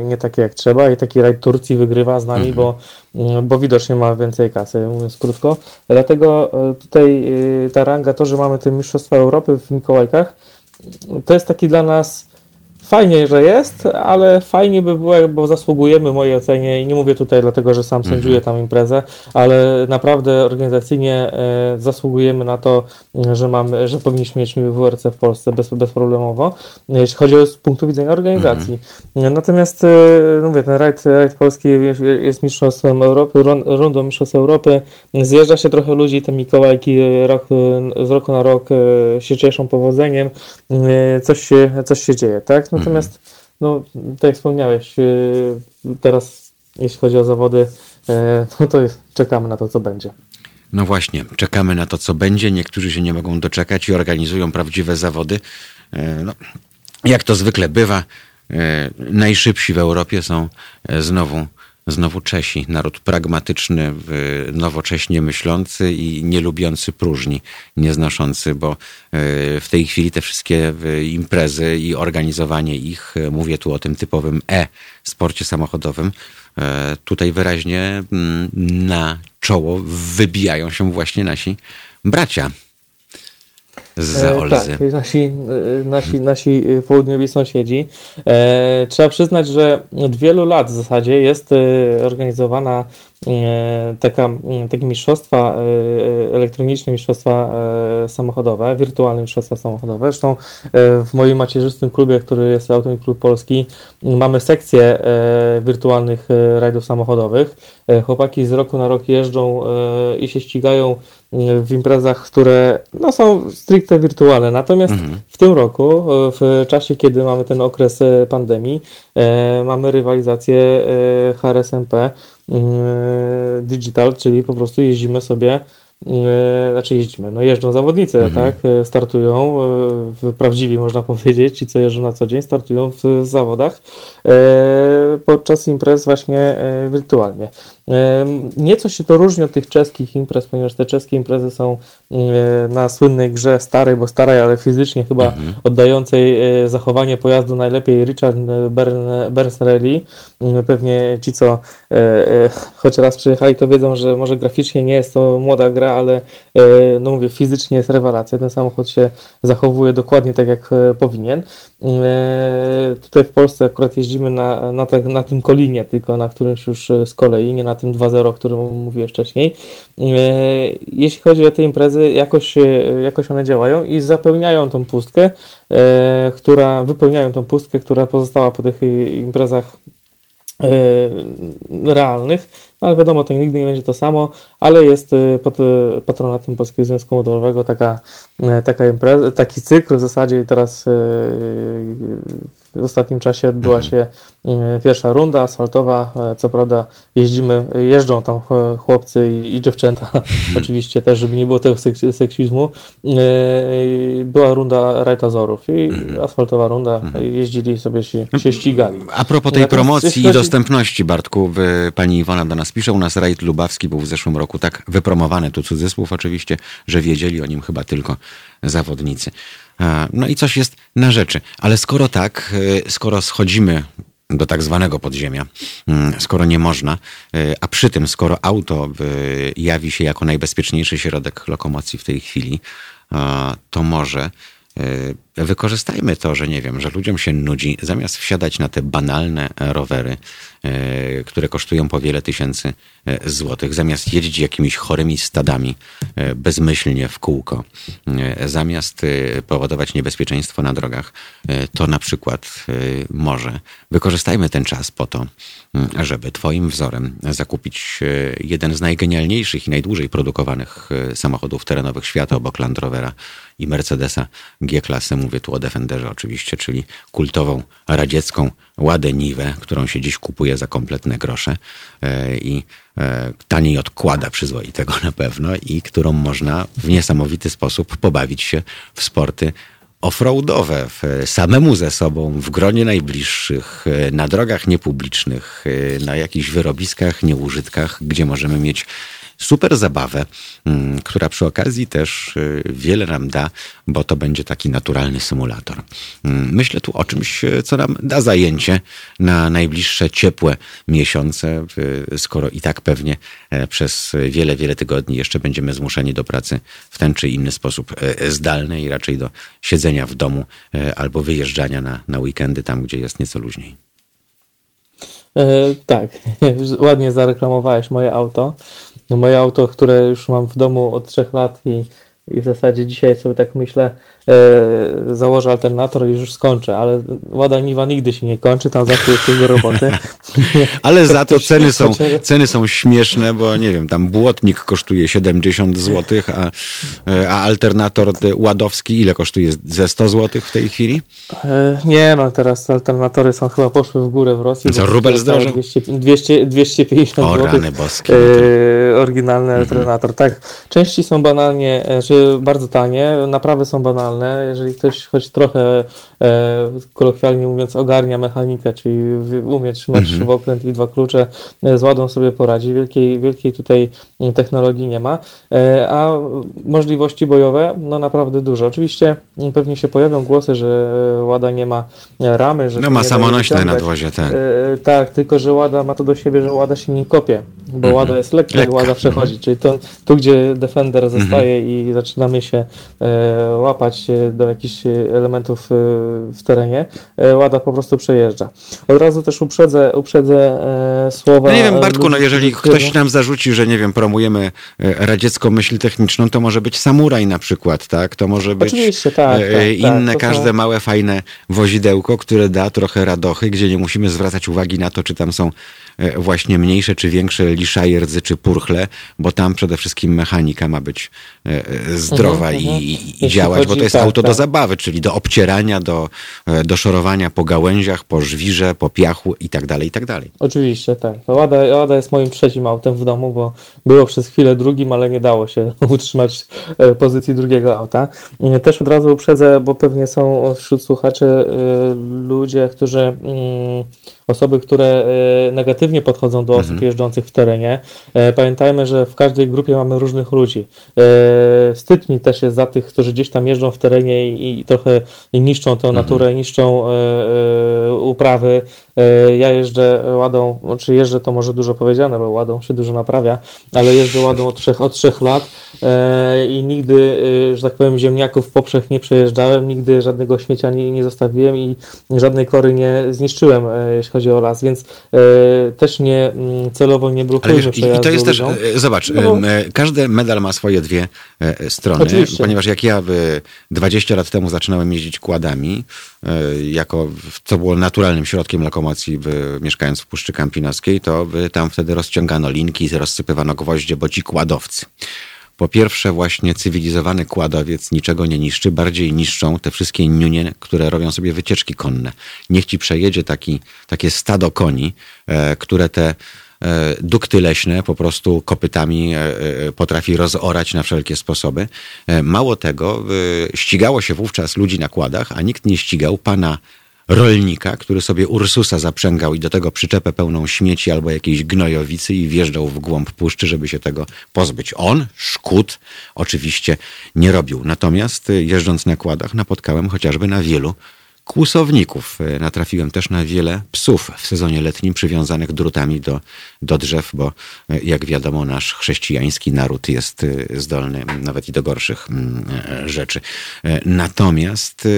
e, nie takie jak trzeba i taki rajd Turcji wygrywa z nami, bo, mm, bo widocznie ma więcej kasy, mówiąc krótko. Dlatego e, tutaj e, ta ranga, to, że mamy te Mistrzostwa Europy w Mikołajkach, to jest taki dla nas fajnie, że jest, ale fajnie by było, bo zasługujemy mojej ocenie i nie mówię tutaj dlatego, że sam sędziuję tam imprezę, ale naprawdę organizacyjnie e, zasługujemy na to, że mamy, że powinniśmy mieć WRC w Polsce bez, bezproblemowo, jeśli chodzi o z punktu widzenia organizacji. Natomiast e, mówię, ten rajd, rajd polski jest, jest mistrzostwem Europy, run- rundą mistrzostw Europy, zjeżdża się trochę ludzi, te Mikołajki e, rok, z roku na rok się cieszą powodzeniem, coś się, coś się dzieje, tak? Natomiast, no, tak jak wspomniałeś, e, teraz jeśli chodzi o zawody, e, no to jest, czekamy na to, co będzie. No właśnie, czekamy na to, co będzie. Niektórzy się nie mogą doczekać i organizują prawdziwe zawody. E, No, jak to zwykle bywa, e, najszybsi w Europie są e, znowu, znowu Czesi. Naród pragmatyczny, nowocześnie myślący i nie lubiący próżni, nieznoszący, bo e, w tej chwili te wszystkie imprezy i organizowanie ich, e, mówię tu o tym typowym e-sporcie samochodowym, e, tutaj wyraźnie mm, na czoło wybijają się właśnie nasi bracia z E, Olzy. Tak, nasi, e, nasi, nasi południowi sąsiedzi. E, trzeba przyznać, że od wielu lat w zasadzie jest organizowana taka, takie mistrzostwa, elektroniczne mistrzostwa samochodowe, wirtualne mistrzostwa samochodowe. Zresztą w moim macierzystym klubie, który jest Automobil Klub Polski, mamy sekcję wirtualnych rajdów samochodowych. Chłopaki z roku na rok jeżdżą i się ścigają w imprezach, które no, są stricte wirtualne. Natomiast w tym roku, e, w czasie, kiedy mamy ten okres e, pandemii, e, mamy rywalizację e, HRSMP e, Digital, czyli po prostu jeździmy sobie e, znaczy jeździmy, no jeżdżą zawodnicy, tak, e, startują, e, prawdziwi można *laughs* powiedzieć, ci co jeżdżą na co dzień, startują w zawodach e, podczas imprez właśnie e, wirtualnie. E, Nieco się to różni od tych czeskich imprez, ponieważ te czeskie imprezy są e, na słynnej grze starej, bo starej, ale fizycznie chyba oddającej e, zachowanie pojazdu najlepiej Richard Bern- Bernstrelli. Mm, Pewnie ci, co e, e, choć raz przyjechali, to wiedzą, że może graficznie nie jest to młoda gra, ale e, no mówię, fizycznie jest rewelacja. Ten samochód się zachowuje dokładnie tak, jak e, powinien. E, Tutaj w Polsce akurat jeździmy na, na, te, na tym Kolinie, tylko na którymś już e, z kolei, nie na tym 2.0, o którym mówiłem wcześniej. E, Jeśli chodzi o te imprezy, jakoś, jakoś one działają i zapełniają tą pustkę, która, wypełniają tą pustkę, która pozostała po tych imprezach realnych, no ale wiadomo, to nigdy nie będzie to samo, ale jest e, pod e, patronatem Polskiego Związku Motorowego taka, e, taka impreza, taki cykl w zasadzie teraz w ostatnim czasie odbyła się e, pierwsza runda asfaltowa, e, co prawda jeździmy, jeżdżą tam chłopcy i, i dziewczęta, *laughs* oczywiście też, żeby nie było tego seks- seksizmu, E, była runda rajtazorów i asfaltowa runda, jeździli sobie się, się ścigali. A propos tej Natomiast promocji i dostępności, Bartku, pani Iwona do nas pisze, u nas rajd lubawski był w zeszłym roku tak wypromowany, tu cudzysłów oczywiście, że wiedzieli o nim chyba tylko zawodnicy. A, No i coś jest na rzeczy. Ale skoro tak, y, skoro schodzimy do tak zwanego podziemia, mm, skoro nie można, y, a przy tym, skoro auto jawi się jako najbezpieczniejszy środek lokomocji w tej chwili, to może wykorzystajmy to, że nie wiem, że ludziom się nudzi, zamiast wsiadać na te banalne rowery, e, które kosztują po wiele tysięcy e, złotych, zamiast jeździć jakimiś chorymi stadami e, bezmyślnie w kółko, zamiast powodować niebezpieczeństwo na drogach, to na przykład może wykorzystajmy ten czas po to, m, żeby Twoim wzorem zakupić jeden z najgenialniejszych i najdłużej produkowanych samochodów terenowych świata obok Land Rovera i Mercedesa G-klasy. Mówię tu o Defenderze oczywiście, czyli kultową radziecką Ładę Niwę, którą się dziś kupuje za kompletne grosze e, i e, taniej odkłada przyzwoitego na pewno i którą można w niesamowity sposób pobawić się w sporty offroadowe, samemu ze sobą, w gronie najbliższych, e, na drogach niepublicznych, na jakichś wyrobiskach, nieużytkach, gdzie możemy mieć super zabawę, mm, która przy okazji też y, wiele nam da, bo to będzie taki naturalny symulator. Mm, Myślę tu o czymś, y, co nam da zajęcie na najbliższe ciepłe miesiące, y, skoro i tak pewnie e, przez wiele, wiele tygodni jeszcze będziemy zmuszeni do pracy w ten czy inny sposób e, zdalnej i raczej do siedzenia w domu e, albo wyjeżdżania na, na weekendy tam, gdzie jest nieco luźniej. Tak, *laughs* ładnie zareklamowałeś moje auto. No moje auto, które już mam w domu od trzech lat i, i w zasadzie dzisiaj sobie tak myślę, założę alternator i już skończę, ale Łada Niwa nigdy się nie kończy, tam zawsze jest dużo roboty. *laughs* Ale za to ceny są, ceny są śmieszne, bo nie wiem, tam błotnik kosztuje 70 zł, a, a alternator te ładowski ile kosztuje? Ze 100 zł w tej chwili? E, Nie no, teraz alternatory są chyba poszły w górę w Rosji. Co, rubel zdrożał? 200, 200, 250 O, zł. boskie, no to- oryginalny alternator. Tak, części są banalnie, e, czy bardzo tanie, naprawy są banalne. Jeżeli ktoś choć trochę, e, kolokwialnie mówiąc, ogarnia mechanikę, czyli umie trzymać śrubokręt i dwa klucze, e, z ładą sobie poradzi. Wielkiej, wielkiej tutaj mm, technologii nie ma. E, a możliwości bojowe, no naprawdę dużo. Oczywiście mm, pewnie się pojawią głosy, że e, Łada nie ma e, ramy, że No ma samonośne nadwozie, tak. E, tak, tylko że Łada ma to do siebie, że Łada się nie kopie, bo Łada jest lekka, Lekka, jak Łada przechodzi, czyli to, tu gdzie Defender zostaje i zaczynamy się e, łapać e, do jakichś elementów e, w terenie, e, Łada po prostu przejeżdża. Od razu też uprzedzę, uprzedzę e, słowa... No nie wiem, Bartku, no jeżeli ktoś nam zarzuci, że nie wiem, promujemy e, radziecką myśl techniczną, to może być samuraj na przykład, tak? To może być Oczywiście, tak, tak, tak. inne, są- każde małe, fajne wozidełko, które da trochę radochy, gdzie nie musimy zwracać uwagi na to, czy tam są właśnie mniejsze czy większe liszajerdzy czy purchle, bo tam przede wszystkim mechanika ma być e, e, zdrowa Mhm, i, mhm. i, działać, bo chodzi- to jest tak, auto do tak. zabawy, czyli do obcierania, do, e, do szorowania po gałęziach, po żwirze, po piachu i tak dalej, i tak dalej. Oczywiście, tak. Łada, Łada jest moim trzecim autem w domu, bo było przez chwilę drugim, ale nie dało się *laughs* utrzymać e, pozycji drugiego auta. E, Też od razu uprzedzę, bo pewnie są wśród słuchaczy e, ludzie, którzy, mm, osoby, które e, negatywnie podchodzą do osób jeżdżących w terenie. E, Pamiętajmy, że w każdej grupie mamy różnych ludzi. E, Wstyd mi też jest za tych, którzy gdzieś tam jeżdżą w terenie i, i trochę niszczą tę naturę, niszczą uprawy. E, Ja jeżdżę ładą, czy jeżdżę to może dużo powiedziane, bo ładą się dużo naprawia, ale jeżdżę ładą od trzech, od trzech lat e, i nigdy, e, że tak powiem, ziemniaków w poprzek nie przejeżdżałem, nigdy żadnego śmiecia nie, nie zostawiłem i żadnej kory nie zniszczyłem, jeśli chodzi o las, więc też nie mm, celowo nie Ale blokujmy wiesz, i, to jest też, zobacz, No bo- każdy medal ma swoje dwie strony, Oczywiście. ponieważ jak ja e, 20 lat temu zaczynałem jeździć kładami, jako, co było naturalnym środkiem lokomocji, w, mieszkając w Puszczy Kampinoskiej, to e, tam wtedy rozciągano linki, rozsypywano gwoździe, bo ci kładowcy. Po pierwsze, właśnie cywilizowany kładowiec niczego nie niszczy, bardziej niszczą te wszystkie niunie, które robią sobie wycieczki konne. Niech ci przejedzie taki, takie stado koni, e, które te e, dukty leśne po prostu kopytami e, e, potrafi rozorać na wszelkie sposoby. Mało tego, ścigało się wówczas ludzi na kładach, a nikt nie ścigał pana rolnika, który sobie Ursusa zaprzęgał i do tego przyczepę pełną śmieci albo jakiejś gnojowicy i wjeżdżał w głąb puszczy, żeby się tego pozbyć. On, szkód, oczywiście nie robił. Natomiast y, jeżdżąc na kładach napotkałem chociażby na wielu kłusowników. E, Natrafiłem też na wiele psów w sezonie letnim przywiązanych drutami do, do drzew, bo e, jak wiadomo nasz chrześcijański naród jest e, zdolny nawet i do gorszych mm, rzeczy. Natomiast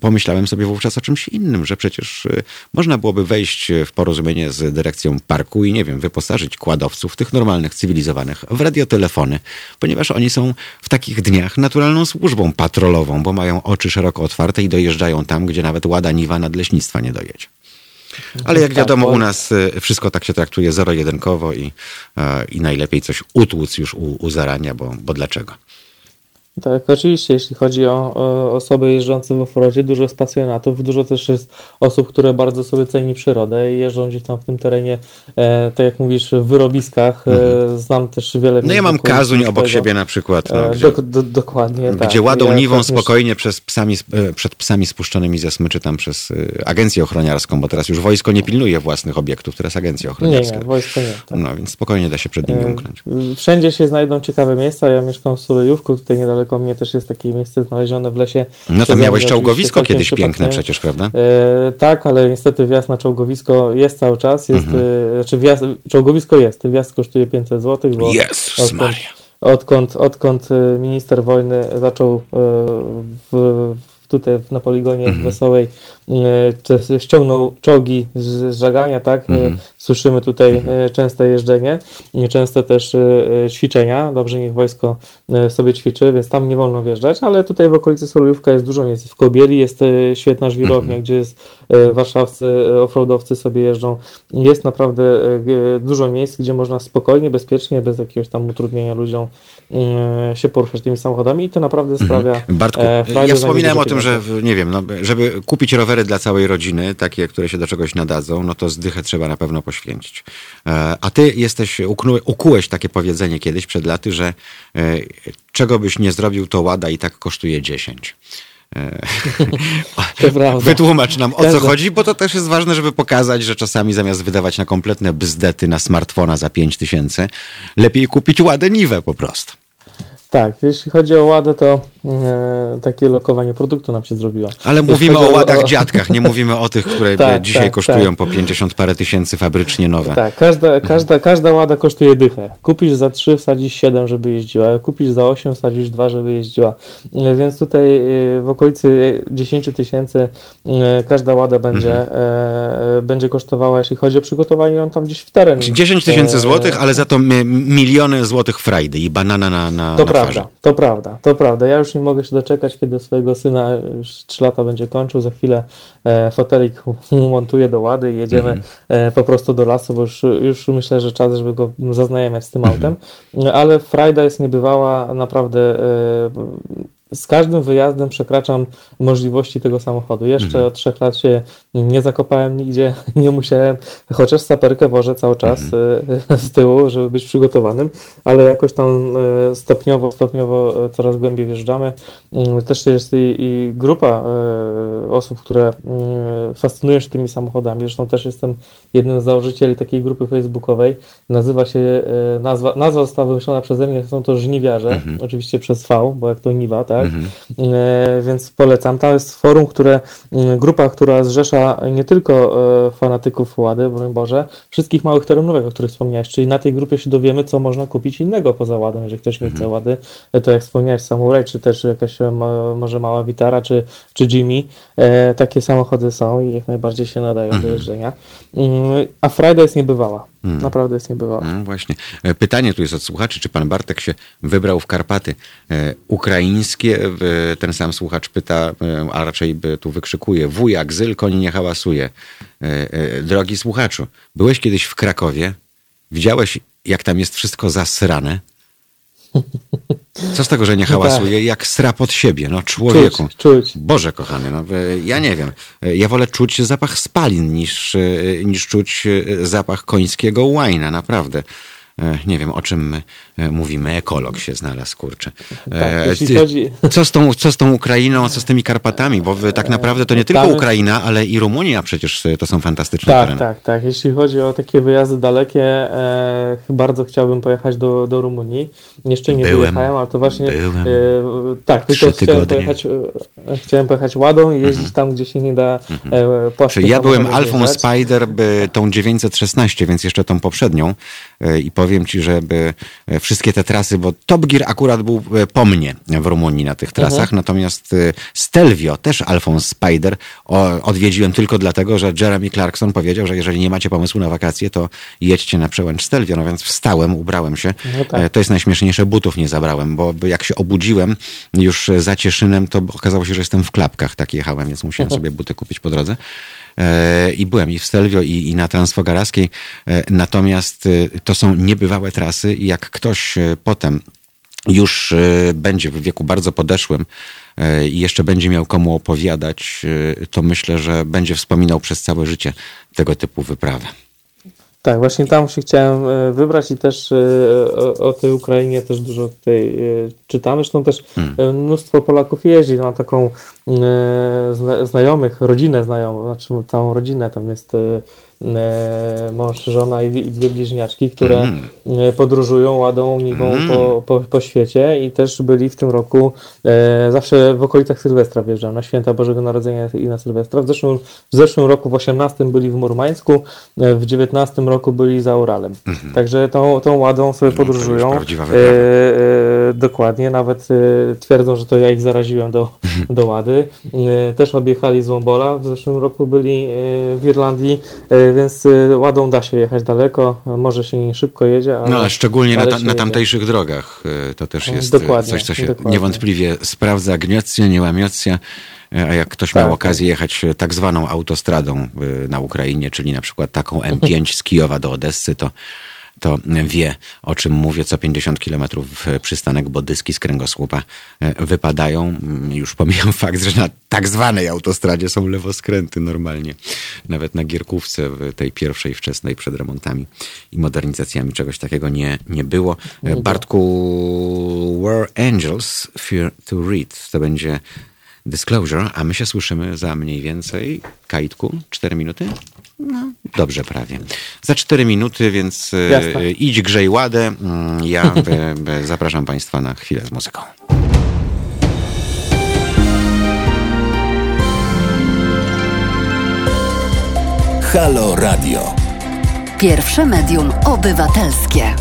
pomyślałem sobie wówczas o czymś innym, że przecież można byłoby wejść w porozumienie z dyrekcją parku i nie wiem, wyposażyć kładowców, tych normalnych, cywilizowanych, w radiotelefony, ponieważ oni są w takich dniach naturalną służbą patrolową, bo mają oczy szeroko otwarte i dojeżdżają tam, gdzie nawet łada niwa nadleśnictwa nie dojedzie. Ale jak Tak, wiadomo, u nas y, wszystko tak się traktuje zero-jedynkowo i, e, i najlepiej coś utłuc już u, u zarania, bo, bo dlaczego? Tak, oczywiście, jeśli chodzi o, o osoby jeżdżące w offroadzie, dużo jest pasjonatów, dużo też jest osób, które bardzo sobie ceni przyrodę i jeżdżą gdzieś tam w tym terenie, e, tak jak mówisz, w wyrobiskach. E, znam też wiele Mhm. No ja mam Kazuń obok siebie na przykład, no, E, gdzie, dok- do, dokładnie, tak. gdzie ładą Ja niwą spokojnie przez psami, e, przed psami spuszczonymi ze smyczy tam przez e, agencję ochroniarską, bo teraz już wojsko nie pilnuje własnych obiektów, teraz agencja Nie, ochroniarska. nie, wojsko nie. Tak. No więc spokojnie da się przed nimi umknąć. Wszędzie się znajdą ciekawe miejsca. Ja mieszkam w Sulejówku, tutaj niedaleko mnie też jest takie miejsce znalezione w lesie. No to miałeś czołgowisko kiedyś piękne przecież, prawda? E, tak, ale niestety wjazd na czołgowisko jest cały czas. Jest, Mhm. e, znaczy wjazd, czołgowisko jest, wjazd kosztuje 500 zł, bo Jezus odkąd, Maria. odkąd, odkąd e, minister wojny zaczął e, w, tutaj na poligonie Mhm. Wesołej e, ściągnął czołgi z, żagania, tak? Mhm. Słyszymy tutaj e, częste jeżdżenie, częste też e, e, ćwiczenia. Dobrze, niech wojsko e, sobie ćwiczy, więc tam nie wolno wjeżdżać, ale tutaj w okolicy Solujówka jest dużo miejsc. W Kobieli jest świetna żwirownia, gdzie jest warszawscy offroadowcy sobie jeżdżą. Jest naprawdę dużo miejsc, gdzie można spokojnie, bezpiecznie, bez jakiegoś tam utrudnienia ludziom się poruszać tymi samochodami i to naprawdę sprawia Bartku, e, ja wspominałem o tym, że nie wiem, no, żeby kupić rowery dla całej rodziny, takie, które się do czegoś nadadzą, no to zdychę trzeba na pewno poświęcić. E, A ty jesteś, ukułeś takie powiedzenie kiedyś przed laty, że e, czego byś nie zrobił, to łada i tak kosztuje 10. E, *laughs* *laughs* To prawda. Wytłumacz nam o co chodzi, bo to też jest ważne, żeby pokazać, że czasami zamiast wydawać na kompletne bzdety na smartfona za 5 tysięcy, lepiej kupić ładę niwę po prostu. Tak, jeśli chodzi o ładę, to e, takie lokowanie produktu nam się zrobiło. Ale Jeśli mówimy o ładach dziadkach, nie mówimy o tych, które *laughs* Tak, dzisiaj tak, kosztują tak. po 50 parę tysięcy fabrycznie nowe. Tak, każda, każda, każda łada kosztuje dychę. Kupisz za 3, wsadzisz 7, żeby jeździła. Kupisz za 8, wsadzisz 2, żeby jeździła. E, Więc tutaj e, w okolicy 10 tysięcy e, każda łada będzie, Mhm. e, będzie kosztowała, jeśli chodzi o przygotowanie ją tam gdzieś w teren. 10 tysięcy złotych, ale za to mi- miliony złotych frajdy i banana na, na, To na prawda, to prawda, to prawda. Ja już nie mogę się doczekać, kiedy swojego syna już 3 lata będzie kończył. Za chwilę e, fotelik *laughs* montuję do łady i jedziemy e, po prostu do lasu, bo już, już myślę, że czas, żeby go zaznajamiać z tym Mhm. autem. Ale frajda jest niebywała, naprawdę. E, z każdym wyjazdem przekraczam możliwości tego samochodu. Jeszcze Mhm. od trzech lat się nie zakopałem nigdzie, *laughs* nie musiałem, chociaż saperkę wożę cały czas Mhm. e, z tyłu, żeby być przygotowanym, ale jakoś tam e, stopniowo, stopniowo e, coraz głębiej wjeżdżamy. Mm, Też jest i, i grupa osób, które mm, fascynują się tymi samochodami. Zresztą też jestem jednym z założycieli takiej grupy facebookowej. Nazywa się, nazwa, nazwa została wymyślona przeze mnie, są to żniwiarze, oczywiście przez V, bo jak to niwa, tak? E, więc polecam. Tam jest forum, które, mm, grupa, która zrzesza nie tylko e, fanatyków Łady, broń Boże, wszystkich małych terenówek, o których wspomniałeś, czyli na tej grupie się dowiemy, co można kupić innego poza Ładą, jeżeli ktoś nie chce Łady, e, to jak wspomniałeś, Samurai, czy też jakaś ma, może mała Vitara, czy, czy Jimmy, takie samochody są i jak najbardziej się nadają do jeżdżenia. Mm, a frajda jest niebywała. Naprawdę jest niebywała. No właśnie. E, Pytanie tu jest od słuchaczy, czy pan Bartek się wybrał w Karpaty e, ukraińskie? E, Ten sam słuchacz pyta, a raczej by tu wykrzykuje, wujak, zylkoń nie hałasuje. Drogi słuchaczu, byłeś kiedyś w Krakowie? Widziałeś, jak tam jest wszystko zasrane? *laughs* Co z tego, że nie hałasuje? Jak sra pod siebie, no człowieku. Czuć, czuć. Boże kochany, no, e, ja nie wiem. E, Ja wolę czuć zapach spalin niż, e, niż czuć zapach końskiego łajna, naprawdę. E, nie wiem o czym e, mówimy, ekolog się znalazł, kurczę. Tak, E, chodzi- Co z, tą, co z tą Ukrainą, co z tymi Karpatami? Bo tak naprawdę to nie tylko Tam- Ukraina, ale i Rumunia przecież to są fantastyczne Tak, tereny. tak, tak. Jeśli chodzi o takie wyjazdy dalekie, bardzo chciałbym pojechać do, do Rumunii. Jeszcze nie Byłem. wyjechałem, ale to właśnie. Byłem. Tak, Trzy tylko chciałem tygodnie. pojechać, chciałem pojechać ładą i jeździć tam, gdzie się nie da Czyli ja byłem Alfą. Spider, by tą 916, więc jeszcze tą poprzednią. I powiem ci, że by e, wszystkie te trasy, bo Top Gear akurat był e, po mnie w Rumunii na tych trasach, natomiast e, Stelvio, też Alfą Spider, odwiedziłem tylko dlatego, że Jeremy Clarkson powiedział, że jeżeli nie macie pomysłu na wakacje, to jedźcie na przełęcz Stelvio. No więc wstałem, ubrałem się. No tak. To jest najśmieszniejsze, butów nie zabrałem, bo jak się obudziłem już za Cieszynem, to okazało się, że jestem w klapkach, tak jechałem, więc musiałem *laughs* sobie buty kupić po drodze. E, I byłem i w Stelvio, i, i na Transfogarowskiej. E, Natomiast e, to są niebywałe trasy i jak ktoś potem już będzie w wieku bardzo podeszłym i jeszcze będzie miał komu opowiadać, to myślę, że będzie wspominał przez całe życie tego typu wyprawę. Tak, właśnie tam się chciałem e, wybrać i też e, o, o tej Ukrainie też dużo tutaj e, czytamy. Zresztą też e, mnóstwo Polaków jeździ. Mam taką zna, znajomych, rodzinę znajomą, znaczy całą rodzinę. Tam jest mąż, żona i, i dwie bliźniaczki, które e, podróżują ładą niwą po, po, po świecie i też byli w tym roku e, zawsze w okolicach Sylwestra wjeżdżają, na święta Bożego Narodzenia i na Sylwestra. W zeszłym, w zeszłym roku, w 18 byli w Murmańsku, e, w 19 roku byli za Uralem. Także tą, tą ładą sobie Mhm. No, to podróżują. prawdziwa E, e, dokładnie, nawet e, twierdzą, że to ja ich zaraziłem do, do łady. E, też objechali z Łombola, w zeszłym roku byli e, w Irlandii, więc ładą da się jechać daleko, może się nie szybko jedzie, ale... No, ale szczególnie na, ta, na jedzie. tamtejszych drogach y, to też jest y, dokładnie, coś, co się dokładnie. niewątpliwie sprawdza. Gniocja, nie łamiocja. Y, A jak ktoś Tak, miał tak. okazję jechać y, tak zwaną autostradą y, na Ukrainie, czyli na przykład taką M5 z Kijowa do Odessy, to, to wie, o czym mówię. Co 50 kilometrów przystanek, bo dyski z kręgosłupa y, wypadają. Mm, Już pomijam *laughs* fakt, że na tak zwanej autostradzie są lewoskręty normalnie. Nawet na Gierkówce, w tej pierwszej, wczesnej, przed remontami i modernizacjami czegoś takiego nie, nie było. E, Bartku, Where Angels Fear to Read. To będzie Disclosure, a my się słyszymy za mniej więcej, Kajtku, 4 minuty? No, dobrze prawie. Za 4 minuty, więc e, Jasne. idź grzej ładę. Mm, Ja *laughs* zapraszam Państwa na chwilę z muzyką. Halo Radio. Pierwsze medium obywatelskie.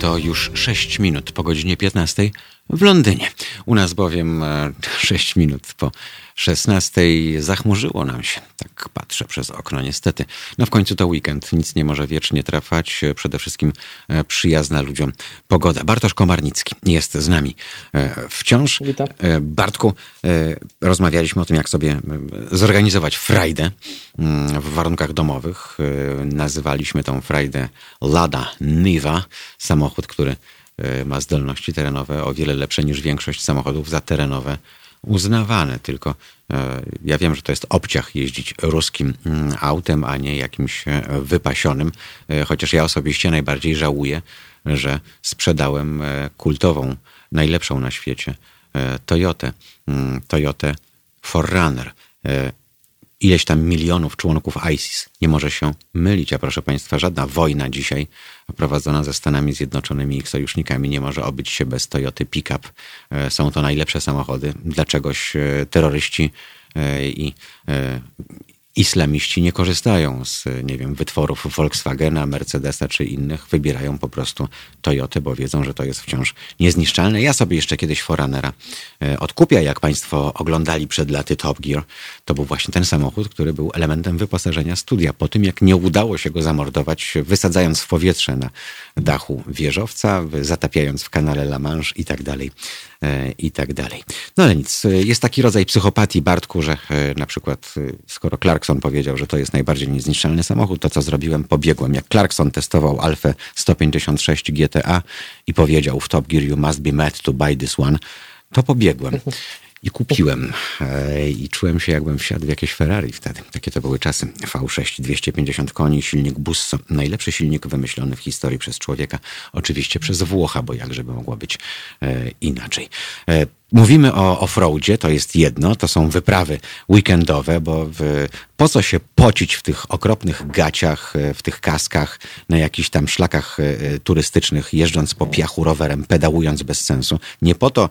To już 6 minut po godzinie 15 w Londynie. U nas bowiem e, 6 minut po 16 zachmurzyło nam się. Tak patrzę przez okno niestety. No w końcu to weekend, nic nie może wiecznie trwać. E, Przede wszystkim e, przyjazna ludziom pogoda. Bartosz Komarnicki jest z nami e, wciąż. Witam. E, Bartku, e, rozmawialiśmy o tym, jak sobie e, zorganizować frajdę mm, w warunkach domowych. E, Nazywaliśmy tą frajdę Lada Niva, samochód, który e, ma zdolności terenowe o wiele lepsze niż większość samochodów za terenowe uznawane. Tylko e, ja wiem, że to jest obciach jeździć ruskim mm, autem, a nie jakimś e, wypasionym. E, Chociaż ja osobiście najbardziej żałuję, że sprzedałem e, kultową, najlepszą na świecie e, Toyotę, mm, Toyotę Forerunner. Ileś tam milionów członków ISIS nie może się mylić, a proszę Państwa, żadna wojna dzisiaj prowadzona ze Stanami Zjednoczonymi i ich sojusznikami nie może obyć się bez Toyoty Pickup. E, Są to najlepsze samochody. Dlaczegoś e, terroryści e, i islamiści nie korzystają z, nie wiem, wytworów Volkswagena, Mercedesa czy innych. Wybierają po prostu Toyotę, bo wiedzą, że to jest wciąż niezniszczalne. Ja sobie jeszcze kiedyś Foranera e, odkupię. Jak Państwo oglądali przed laty Top Gear, to był właśnie ten samochód, który był elementem wyposażenia studia. Po tym, jak nie udało się go zamordować, wysadzając w powietrze na dachu wieżowca, zatapiając w kanale La Manche i tak dalej, i tak dalej. No ale nic, e, jest taki rodzaj psychopatii, Bartku, że e, na przykład e, skoro Clarkson powiedział, że to jest najbardziej niezniszczalny samochód, to co zrobiłem? Pobiegłem. Jak Clarkson testował Alfę 156 GTA i powiedział w Top Gear you must be mad to buy this one, to pobiegłem. I kupiłem. E, I czułem się, jakbym wsiadł w jakieś Ferrari wtedy. Takie to były czasy. V6, 250 koni, silnik Busso. Najlepszy silnik wymyślony w historii przez człowieka. Oczywiście przez Włocha, bo jakże by mogło być e, inaczej. E, Mówimy o offroadzie, to jest jedno, to są wyprawy weekendowe, bo w, po co się pocić w tych okropnych gaciach, w tych kaskach, na jakichś tam szlakach turystycznych, jeżdżąc po piachu rowerem, pedałując bez sensu. Nie po to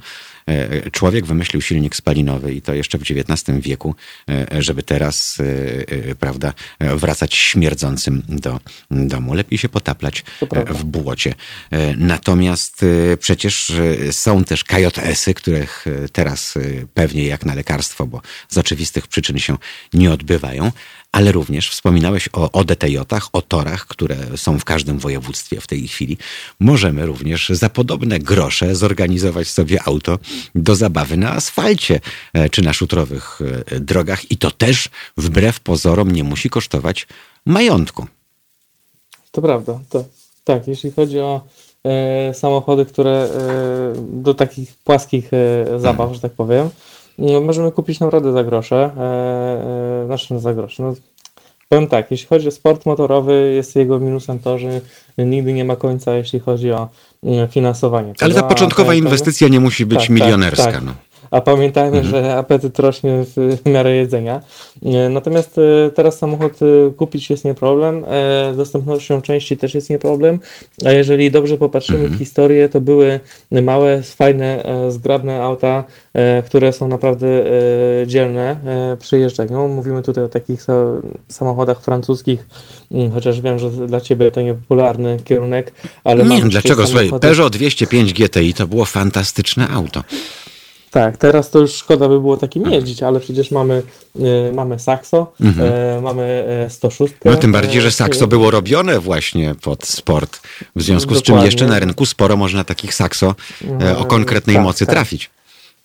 człowiek wymyślił silnik spalinowy i to jeszcze w XIX wieku, e, żeby teraz, e, e, prawda, e, wracać śmierdzącym do domu. Lepiej się potaplać e, w błocie. E, Natomiast e, przecież e, są też KJS-y, których e, teraz e, pewnie jak na lekarstwo, bo z oczywistych przyczyn się nie odbywają, ale również wspominałeś o ODTJ-ach, o torach, które są w każdym województwie w tej chwili. Możemy również za podobne grosze zorganizować sobie auto do zabawy na asfalcie e, czy na szutrowych e, drogach i to też wbrew pozorom nie musi kosztować majątku. To prawda. To, tak, jeśli chodzi o e, samochody, które e, do takich płaskich e, zabaw, że tak powiem, możemy kupić naprawdę za grosze. E, e, znaczy no, za grosze. No, powiem tak, jeśli chodzi o sport motorowy, jest jego minusem to, że nigdy nie ma końca, jeśli chodzi o mm, finansowanie. Ale ta początkowa inwestycja nie musi być Tak, tak, milionerska. tak. No. A pamiętajmy, że apetyt rośnie w miarę jedzenia. E, Natomiast e, teraz samochód e, kupić jest nie problem, z dostępnością części też jest nie problem, a jeżeli dobrze popatrzymy w historię, to były małe, fajne, zgrabne auta, które są naprawdę dzielne przy jeżdżeniu. Mówimy tutaj o takich sa- samochodach francuskich, mm, chociaż wiem, że dla Ciebie to niepopularny kierunek, ale Nie wiem dlaczego, przecież słuchaj, samochody- Peugeot 205 GTI to było fantastyczne auto. Tak, teraz to już szkoda by było takim jeździć, ale przecież mamy, e, mamy Saxo, e, mamy e, 106. No tym bardziej, że e, Saxo było robione właśnie pod sport. W związku z czym Dokładnie. jeszcze na rynku sporo można takich Saxo o konkretnej tak, mocy tak. trafić.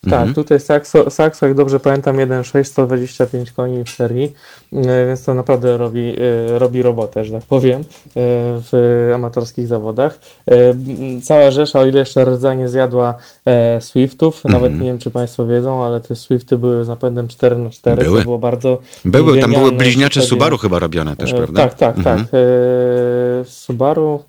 Tak, tutaj Saxo, Saxo, jak dobrze pamiętam, 1.6, 125 koni w serii, e, więc to naprawdę robi, e, robi robotę, że tak powiem, e, w amatorskich zawodach. Cała rzesza, o ile jeszcze rdza nie zjadła Swiftów, nawet nie wiem, czy Państwo wiedzą, ale te Swifty były z napędem 4x4, Były. to było bardzo Były, tam były bliźniacze chodzi- Subaru chyba robione też, prawda? Tak, tak, Mhm. tak. Subaru,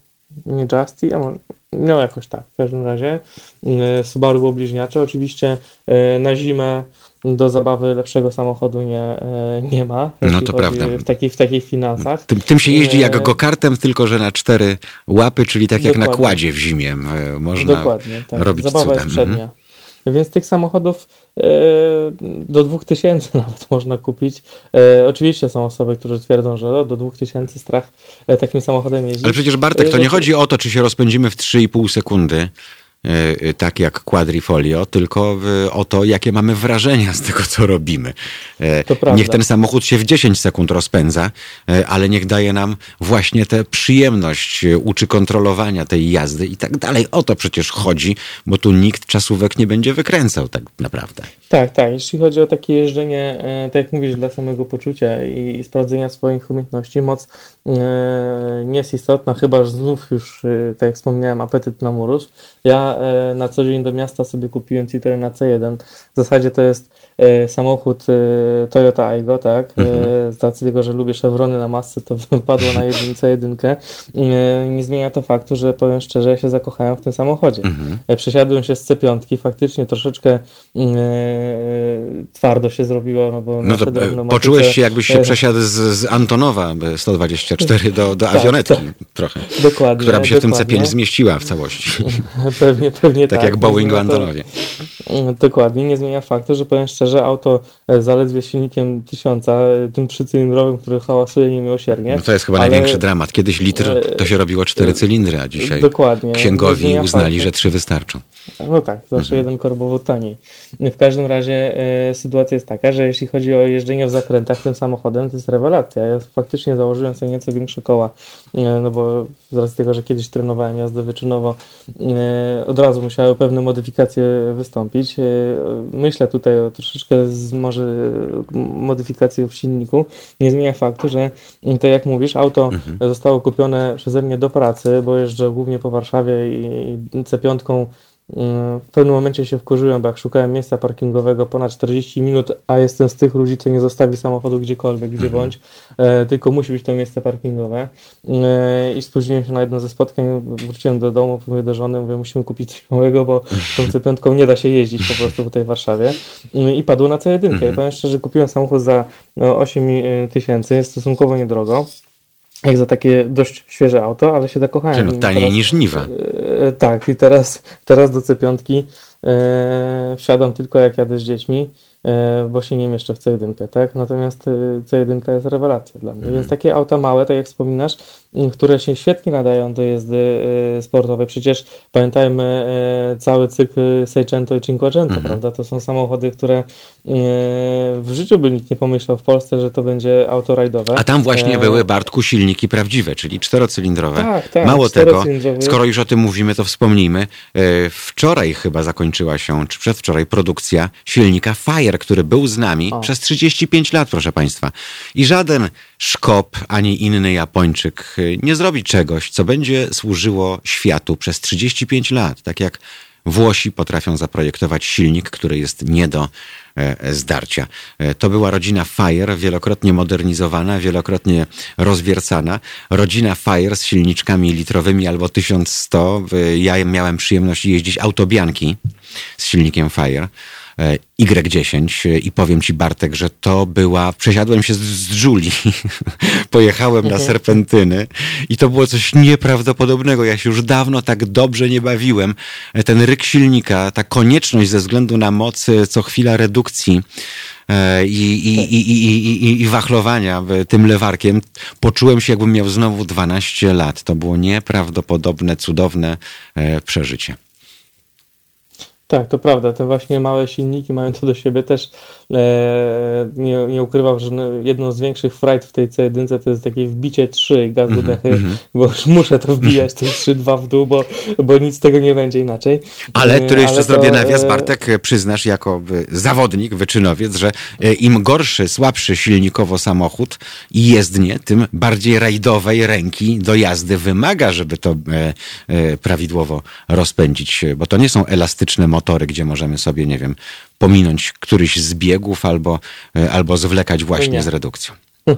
nie Justy, a może, no jakoś tak, w każdym razie. E, Subaru było bliźniacze. Oczywiście e, na zimę do zabawy lepszego samochodu nie, e, nie ma. No to prawda. W takich, w takich finansach. Tym, tym się jeździ jak go-kartem, tylko że na cztery łapy, czyli tak jak na Dokładnie. kładzie w zimie. Można Dokładnie, tak. robić Zabawa cuda. jest przednia. Więc tych samochodów e, do 2000 *laughs* nawet można kupić. E, oczywiście są osoby, które twierdzą, że o, do 2000 strach e, takim samochodem jeździć. Ale przecież Bartek, to nie chodzi o to, czy się rozpędzimy w 3,5 sekundy, tak jak quadrifolio, tylko o to, jakie mamy wrażenia z tego, co robimy. E, prawda. Niech ten samochód się w 10 sekund rozpędza, e, ale niech daje nam właśnie tę przyjemność, e, uczy kontrolowania tej jazdy i tak dalej. O to przecież chodzi, bo tu nikt czasówek nie będzie wykręcał tak naprawdę. Tak, tak. Jeśli chodzi o takie jeżdżenie, e, tak jak mówisz, dla samego poczucia i, sprawdzenia swoich umiejętności, moc e, nie jest istotna, chyba że znów już, e, tak jak wspomniałem, apetyt na urósł. Ja e, na co dzień do miasta sobie kupiłem Citroen C1. W zasadzie to jest e, samochód Toyota Aygo, tak? E, z racji tego, że lubię Chevrony na masce, to *laughs* wypadło na jedynce jedynkę. Nie zmienia to faktu, że powiem szczerze, ja się zakochałem w tym samochodzie. E, Przesiadłem się z C5, faktycznie troszeczkę mm, twardo się zrobiło, no bo No to e, poczułeś się, jakbyś się e, przesiadł z, z Antonowa e, 124 do, do *laughs* Tak, awionetki tak. trochę, Dokładnie. która by się w tym dokładnie. C5 zmieściła w całości. *laughs* Pewnie, pewnie tak. tak jak Boeing zmienia to- Antonowie. Mm, Dokładnie, nie zmienia faktu, że powiem szczerze, auto e, zaledwie silnikiem 1000, e, tym trzycylindrowym, który hałasuje niemiłosiernie. No to jest chyba ale- największy dramat. Kiedyś litr to się robiło cztery cylindry, a dzisiaj Dokładnie. Nie księgowi uznali, faktu. że trzy wystarczą. No tak, zawsze jeden korbowód taniej. W każdym razie e, sytuacja jest taka, że jeśli chodzi o jeżdżenie w zakrętach tym samochodem, to jest rewelacja. Ja faktycznie założyłem sobie nieco większe koła, e, no bo z racji tego, że kiedyś trenowałem jazdę wyczynowo, e, od razu musiały pewne modyfikacje wystąpić. E, myślę tutaj o troszeczkę z, może modyfikacji w silniku. Nie zmienia faktu, że mm, to jak mówisz, auto zostało kupione przeze mnie do pracy, bo jeżdżę głównie po Warszawie i C5 w pewnym momencie się wkurzyłem, bo jak szukałem miejsca parkingowego ponad 40 minut, a jestem z tych ludzi, co nie zostawi samochodu gdziekolwiek, gdzie bądź, e, tylko musi być to miejsce parkingowe. E, I spóźniłem się na jedno ze spotkań, wróciłem do domu, mówię do żony, mówię, musimy kupić coś małego, bo tą C5 nie da się jeździć po prostu tutaj w Warszawie. E, I padło na C1. Mhm. Powiem szczerze, kupiłem samochód za no, 8 tysięcy, jest stosunkowo niedrogo jak za takie dość świeże auto, ale się zakochałem. No, taniej teraz, niż Niwa. E, tak, i teraz, teraz do C5 e, wsiadam tylko jak jadę z dziećmi E, bo się nie mieszczę w C1, tak? Natomiast e, C1 jest rewelacja dla mnie. Mhm. Więc takie auta małe, tak jak wspominasz, które się świetnie nadają do jazdy e, sportowej. Przecież pamiętajmy cały cykl Seicento i Cinquecento, mhm. prawda? To są samochody, które w życiu by nikt nie pomyślał w Polsce, że to będzie auto rajdowe. A tam właśnie e... były, Bartku, silniki prawdziwe, czyli czterocylindrowe. Tak, tak, Mało tego, skoro już o tym mówimy, to wspomnijmy. Wczoraj chyba zakończyła się, czy przedwczoraj, produkcja silnika Fire który był z nami o. przez 35 lat, proszę Państwa. I żaden Szkop ani inny Japończyk y, nie zrobi czegoś, co będzie służyło światu przez 35 lat. Tak jak Włosi potrafią zaprojektować silnik, który jest nie do e, zdarcia. E, to była rodzina Fire, wielokrotnie modernizowana, wielokrotnie rozwiercana. Rodzina Fire z silniczkami litrowymi albo 1100. Ja miałem przyjemność jeździć autobianki z silnikiem Fire. E, Y10 e, i powiem ci Bartek, że to była, przesiadłem się z, z Julii, *laughs* pojechałem na mhm. serpentyny i to było coś nieprawdopodobnego. Ja się już dawno tak dobrze nie bawiłem. E, ten ryk silnika, ta konieczność ze względu na moc co chwila redukcji i, i, i, i, i wachlowania tym lewarkiem, poczułem się jakbym miał znowu 12 lat. To było nieprawdopodobne, cudowne przeżycie. Tak, to prawda. Te właśnie małe silniki mają to do siebie też. E, nie, nie ukrywam, że no, jedną z większych frajt w tej C1 to jest takie wbicie 3 gaz do dechy, mm -hmm. bo już muszę to wbijać, te 3-2 w dół, bo, bo nic z tego nie będzie inaczej. Ale tu jeszcze Ale zrobię to, nawias, e, Bartek, przyznasz jako zawodnik, wyczynowiec, że e, im gorszy, słabszy silnikowo samochód i jezdnie, tym bardziej rajdowej ręki do jazdy wymaga, żeby to prawidłowo rozpędzić, bo to nie są elastyczne motory, gdzie możemy sobie, nie wiem, pominąć któryś z biegów albo, e, albo zwlekać właśnie z redukcją. *laughs*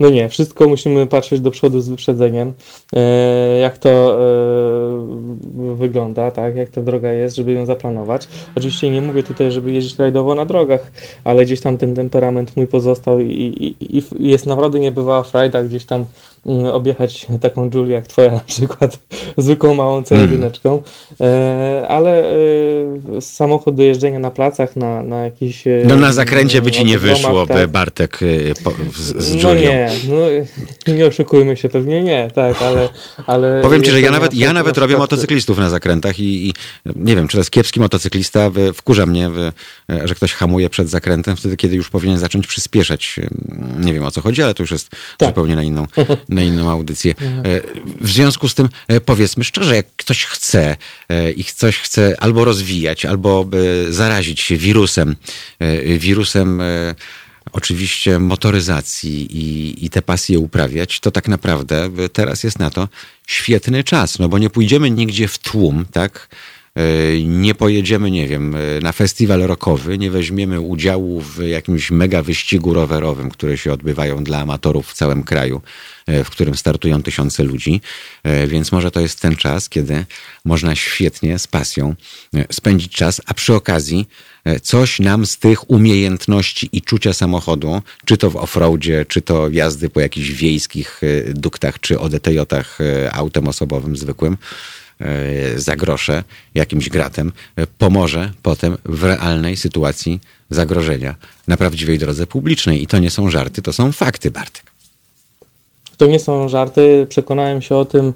No nie, wszystko musimy patrzeć do przodu z wyprzedzeniem, e, jak to e, wygląda, tak, jak ta droga jest, żeby ją zaplanować. Oczywiście nie mówię tutaj, żeby jeździć rajdowo na drogach, ale gdzieś tam ten temperament mój pozostał i, i, i jest naprawdę niebywała frajda gdzieś tam mm, objechać taką Julię jak twoja na przykład, *laughs* zwykłą małą C1, mm. ale samochód do jeżdżenia na placach, na, na jakiś... No na zakręcie by ci nie wyszło, tak. Bartek, z, z Julią. No nie, no, nie oszukujmy się, pewnie nie, tak, ale... ale Powiem ci, że ja nawet, ja nawet robię motocyklistów na zakrętach i, i, nie wiem, czy to jest kiepski motocyklista, wkurza mnie, że ktoś hamuje przed zakrętem wtedy, kiedy już powinien zacząć przyspieszać. Nie wiem o co chodzi, ale to już jest tak. zupełnie na inną, *laughs* na inną audycję. Mhm. E, w związku z tym e, powiedzmy szczerze, jak ktoś chce e, i coś chce albo rozwijać, albo zarazić się wirusem, wirusem oczywiście motoryzacji i, i te pasje uprawiać, to tak naprawdę teraz jest na to świetny czas, no bo nie pójdziemy nigdzie w tłum, tak? E, nie pojedziemy, nie wiem, e, na festiwal rokowy, nie weźmiemy udziału w jakimś mega wyścigu rowerowym, które się odbywają dla amatorów w całym kraju, e, w którym startują tysiące ludzi. Więc może to jest ten czas, kiedy można świetnie, z pasją spędzić czas, a przy okazji coś nam z tych umiejętności i czucia samochodu, czy to w offroadzie, czy to jazdy po jakichś wiejskich duktach, czy ODTJ-ach autem osobowym zwykłym, za grosze jakimś gratem e, pomoże potem w realnej sytuacji zagrożenia na prawdziwej drodze publicznej. I to nie są żarty, to są fakty, Bartek. To nie są żarty. Przekonałem się o tym e,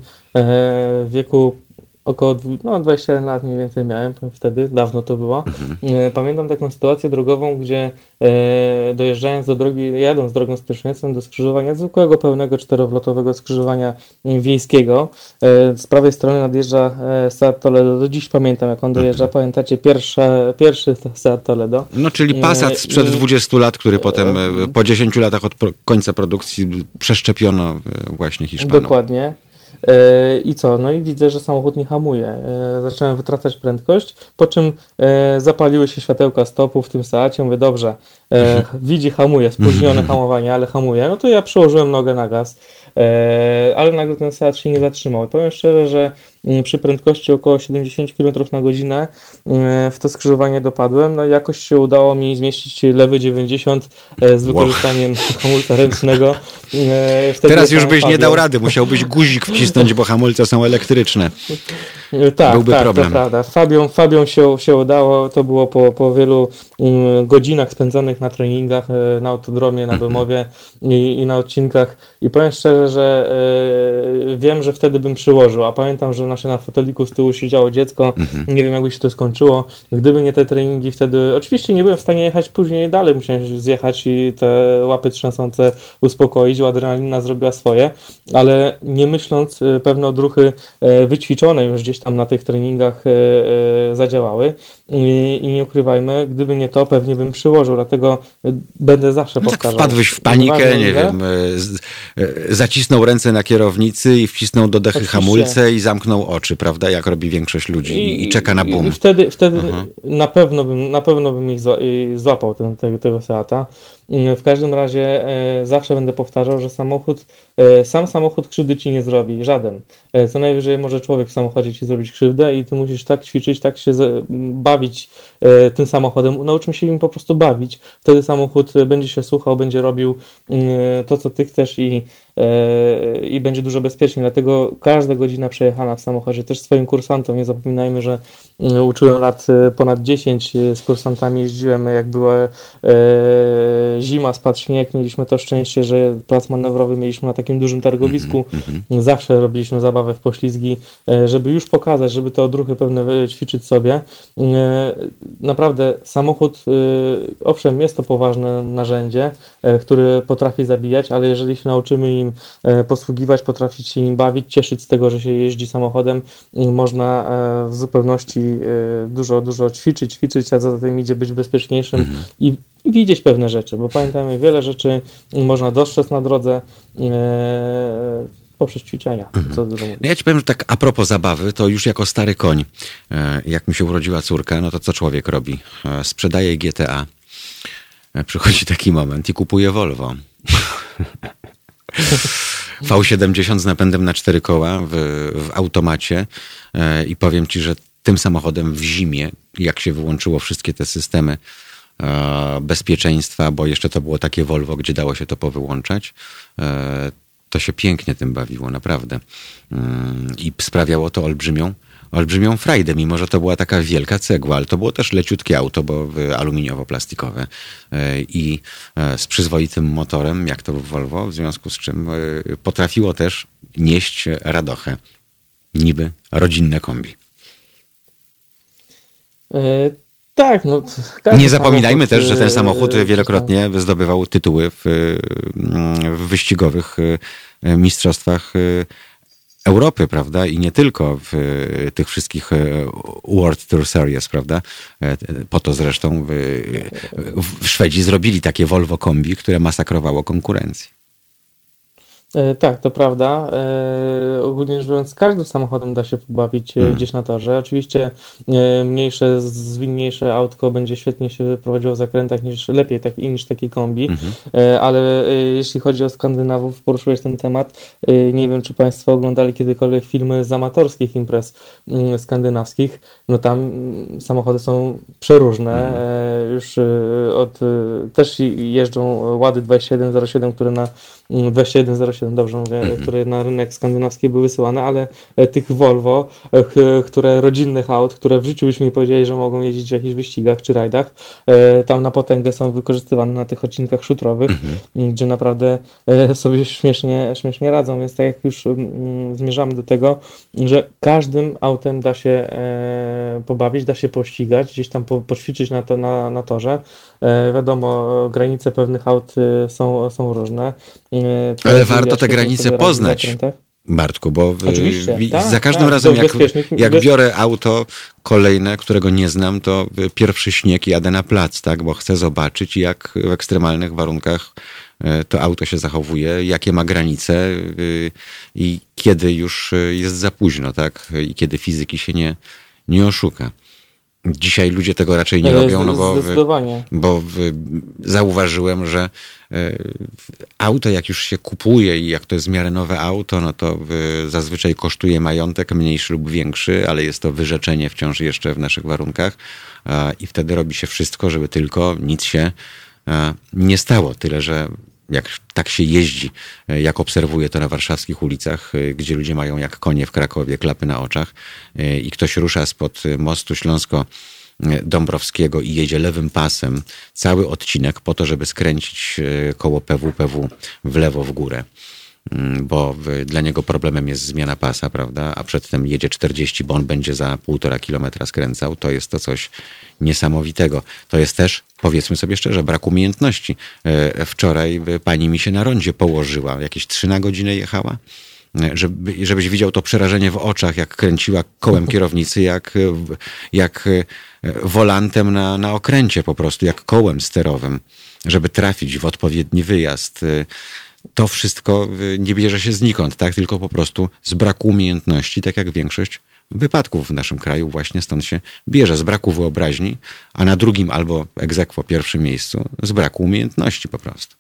w wieku około no, 21 lat mniej więcej miałem wtedy, dawno to było. Mhm. Pamiętam taką sytuację drogową, gdzie e, dojeżdżając do drogi, jadąc drogą styczniową do skrzyżowania, zwykłego pełnego czterowlotowego skrzyżowania wiejskiego, e, z prawej strony nadjeżdża e, Seat Toledo. Do dziś pamiętam, jak on mhm. dojeżdża. Mhm. Pamiętacie, pierwsze, pierwszy Seat Toledo. No, czyli Passat sprzed I, 20 lat, który potem po 10 latach od końca produkcji przeszczepiono właśnie Hiszpanom. Dokładnie. I co? No i widzę, że samochód nie hamuje. E, Zacząłem wytracać prędkość, po czym e, zapaliły się światełka stopu w tym Seacie. Mówię, dobrze, e, *laughs* widzi, hamuje, spóźnione hamowanie, ale hamuje. No to ja przyłożyłem nogę na gaz, ale nagle ten Seat się nie zatrzymał. Powiem szczerze, że mm, przy prędkości około 70 km na godzinę mm, w to skrzyżowanie dopadłem. No jakoś się udało mi zmieścić lewy 90 e, z wykorzystaniem *laughs* hamulca ręcznego. E, wtedy Teraz już byś nie Fabią. dał rady, musiałbyś guzik wcisnąć, bo hamulce są elektryczne. E, Tak, Byłby tak, problem. to prawda. Fabią, Fabią się, się udało, to było po, po wielu mm, godzinach spędzonych na treningach, e, na autodromie, na Bemowie i, i na odcinkach i powiem szczerze, że e, wiem, że wtedy bym przyłożył, a pamiętam, że nasze na foteliku z tyłu siedziało dziecko, nie wiem jakby się to skończyło, gdyby nie te treningi wtedy, oczywiście nie byłem w stanie jechać później dalej, musiałem zjechać i te łapy trzęsące uspokoić, bo adrenalina zrobiła swoje, ale nie myśląc, e, pewne odruchy e, wyćwiczone już gdzieś tam na tych treningach zadziałały. I, i nie ukrywajmy, gdyby nie to, pewnie bym przyłożył, dlatego będę zawsze No tak powtarzał. wpadłeś w panikę, nie wiem, z- e, zacisnął ręce na kierownicy i wcisnął do dechy Oczywiście. hamulce i zamknął oczy, prawda, jak robi większość ludzi i, i czeka na boom. I wtedy, wtedy na pewno bym, na pewno bym ich złapał ten, tego, tego Seata. W każdym razie e, zawsze będę powtarzał, że samochód, e, sam samochód krzywdy ci nie zrobi, żaden. E, co najwyżej może człowiek w samochodzie ci zrobić krzywdę i ty musisz tak ćwiczyć, tak się z, bawić e, tym samochodem. Nauczmy się im po prostu bawić. Wtedy samochód będzie się słuchał, będzie robił mm, to, co ty chcesz i, i będzie dużo bezpieczniej. Dlatego każda godzina przejechana w samochodzie, też swoim kursantom, nie zapominajmy, że mm, uczyłem lat e, ponad 10 e, z kursantami, jeździłem jak była e, zima, spadł śnieg, mieliśmy to szczęście, że plac manewrowy mieliśmy na takim dużym targowisku, zawsze robiliśmy zabawę w poślizgi, żeby już pokazać, żeby te odruchy pewne ćwiczyć sobie. Naprawdę samochód, owszem, jest to poważne narzędzie, które potrafi zabijać, ale jeżeli się nauczymy e, posługiwać, potrafić się im bawić, cieszyć z tego, że się jeździ samochodem, m, można e, w zupełności e, dużo, dużo ćwiczyć, ćwiczyć, a za tym idzie być bezpieczniejszym i, i widzieć pewne rzeczy, bo pamiętajmy, wiele rzeczy można dostrzec na drodze poprzez ćwiczenia. Mówić. No ja ci powiem, że tak a propos zabawy, to już jako stary koń, jak mi się urodziła córka, no to co człowiek robi? Sprzedaje GTA. Przychodzi taki moment i kupuje Volvo. *laughs* V70 z napędem na cztery koła w, w automacie e, i powiem ci, że tym samochodem w zimie, jak się wyłączyło wszystkie te systemy e, bezpieczeństwa, bo jeszcze to było takie Volvo, gdzie dało się to powyłączać, e, to się pięknie tym bawiło, naprawdę. Mm, I sprawiało to olbrzymią, olbrzymią frajdę, mimo że to była taka wielka cegła, ale to było też leciutkie auto, bo aluminiowo-plastikowe e, i e, z przyzwoitym motorem, jak to w Volvo, w związku z czym e, potrafiło też nieść radochę. Niby rodzinne kombi. Tak, no. Nie zapominajmy też, że ten samochód wielokrotnie zdobywał tytuły w, w wyścigowych mistrzostwach Europy, prawda? I nie tylko w e, tych wszystkich e, World Tour Series, prawda? E, Po to zresztą w, w Szwedzi zrobili takie Volvo kombi, które masakrowało konkurencję. E, Tak, to prawda. E, ogólnie rzecz biorąc, każdym samochodem da się pobawić e, gdzieś na torze. Oczywiście mniejsze, zwinniejsze autko będzie świetnie się prowadziło w zakrętach niż lepiej tak, niż taki kombi, e, ale jeśli chodzi o Skandynawów, poruszyłeś ten temat. Nie wiem, czy Państwo oglądali kiedykolwiek filmy z amatorskich imprez mm, skandynawskich. No tam mm, samochody są przeróżne. E, Już od też jeżdżą Łady 2107, które na 2107, dobrze mówię, które na rynek skandynawski były wysyłane, ale e, tych Volvo, e, które rodzinnych aut, które w życiu byśmy nie powiedzieli, że mogą jeździć w jakichś wyścigach czy rajdach, e, tam na potęgę są wykorzystywane na tych odcinkach szutrowych, m, gdzie naprawdę sobie śmiesznie, śmiesznie radzą, więc tak jak już mm, zmierzamy do tego, że każdym autem da się pobawić, da się pościgać, gdzieś tam po, poćwiczyć na, to, na, na torze. Wiadomo, granice pewnych aut są, są różne. E, Ale warto te granice poznać. Bartku, bo Oczywiście, w, tak, za każdym tak, razem, jak, jak biorę auto kolejne, którego nie znam, to pierwszy śnieg jadę na plac, tak, bo chcę zobaczyć, jak w ekstremalnych warunkach e, to auto się zachowuje, jakie ma granice y, i kiedy już e, jest za późno, tak? I kiedy fizyki się nie, nie oszuka. Dzisiaj ludzie tego raczej nie E, robią, no bo, bo zauważyłem, że e, auto jak już się kupuje i jak to jest w miarę nowe auto, no to e, zazwyczaj kosztuje majątek mniejszy lub większy, ale jest to wyrzeczenie wciąż jeszcze w naszych warunkach i wtedy robi się wszystko, żeby tylko nic się e, nie stało. Tyle, że jak tak się jeździ, e, jak obserwuję to na warszawskich ulicach, e, gdzie ludzie mają jak konie w Krakowie klapy na oczach e, i ktoś rusza spod mostu Śląsko Dąbrowskiego i jedzie lewym pasem cały odcinek po to, żeby skręcić koło PWPW w lewo w górę. Mm, Bo dla niego problemem jest zmiana pasa, prawda? A przedtem jedzie 40, bo on będzie za półtora kilometra skręcał. To jest to coś niesamowitego. To jest też, powiedzmy sobie szczerze, brak umiejętności. E, Wczoraj e, pani mi się na rondzie położyła. Jakieś trzy na godzinę jechała żeby, żebyś widział to przerażenie w oczach, jak kręciła kołem kierownicy, jak, e, jak e, wolantem na, na okręcie po prostu, jak kołem sterowym, żeby trafić w odpowiedni wyjazd. To wszystko e, nie bierze się znikąd, tak? tylko po prostu z braku umiejętności, tak jak większość wypadków w naszym kraju właśnie stąd się bierze, z braku wyobraźni, a na drugim albo egzekwo pierwszym miejscu z braku umiejętności po prostu.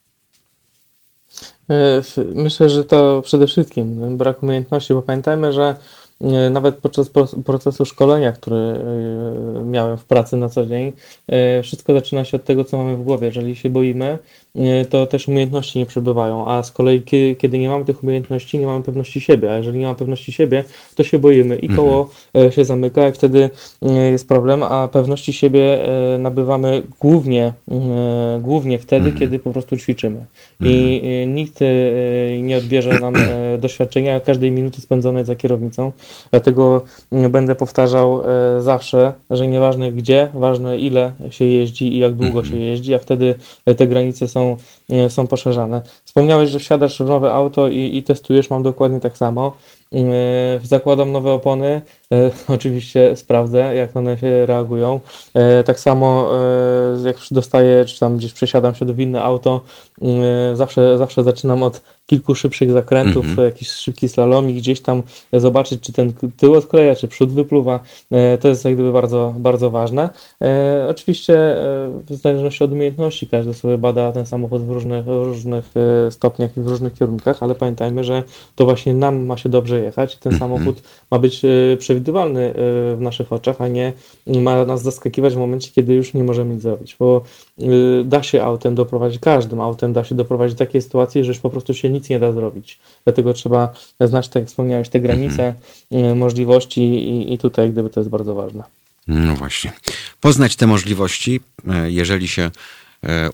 E, Myślę, że to przede wszystkim brak umiejętności, bo pamiętajmy, że e, nawet podczas pro- procesu szkolenia, który e, miałem w pracy na co dzień, wszystko zaczyna się od tego, co mamy w głowie. Jeżeli się boimy, to też umiejętności nie przybywają, a z kolei kie- kiedy nie mamy tych umiejętności, nie mamy pewności siebie, a jeżeli nie mamy pewności siebie, to się boimy i koło e, się zamyka i wtedy e, jest problem, a pewności siebie e, nabywamy głównie, e, głównie wtedy, kiedy po prostu ćwiczymy. I e, nikt e, nie odbierze nam e, doświadczenia każdej minuty spędzonej za kierownicą. Dlatego będę powtarzał e, zawsze, że nieważne gdzie, ważne ile się jeździ i jak długo się jeździ, a wtedy e, te granice są, e, są poszerzane. Wspomniałeś, że wsiadasz w nowe auto i, i testujesz, mam dokładnie tak samo. E, Zakładam nowe opony, e, *laughs* oczywiście sprawdzę, jak one się reagują. Tak samo jak dostaję, czy tam gdzieś przesiadam się do winne auto, zawsze, zawsze zaczynam od kilku szybszych zakrętów, Mhm. jakiś szybki slalom i gdzieś tam zobaczyć, czy ten tył odkleja, czy przód wypluwa. E, To jest jak gdyby bardzo, bardzo ważne. E, Oczywiście e, w zależności od umiejętności każdy sobie bada ten samochód w różnych, różnych stopniach i w różnych kierunkach, ale pamiętajmy, że to właśnie nam ma się dobrze jechać. Ten samochód ma być przewidywalny w naszych oczach, a nie ma nas zaskakiwać w momencie, kiedy już nie możemy nic zrobić, bo da się autem doprowadzić, każdym autem da się doprowadzić do takiej sytuacji, że już po prostu się nic nie da zrobić. Dlatego trzeba znać, tak jak wspomniałeś, te granice, e, możliwości i, i tutaj gdyby to jest bardzo ważne. No właśnie. Poznać te możliwości, e, jeżeli się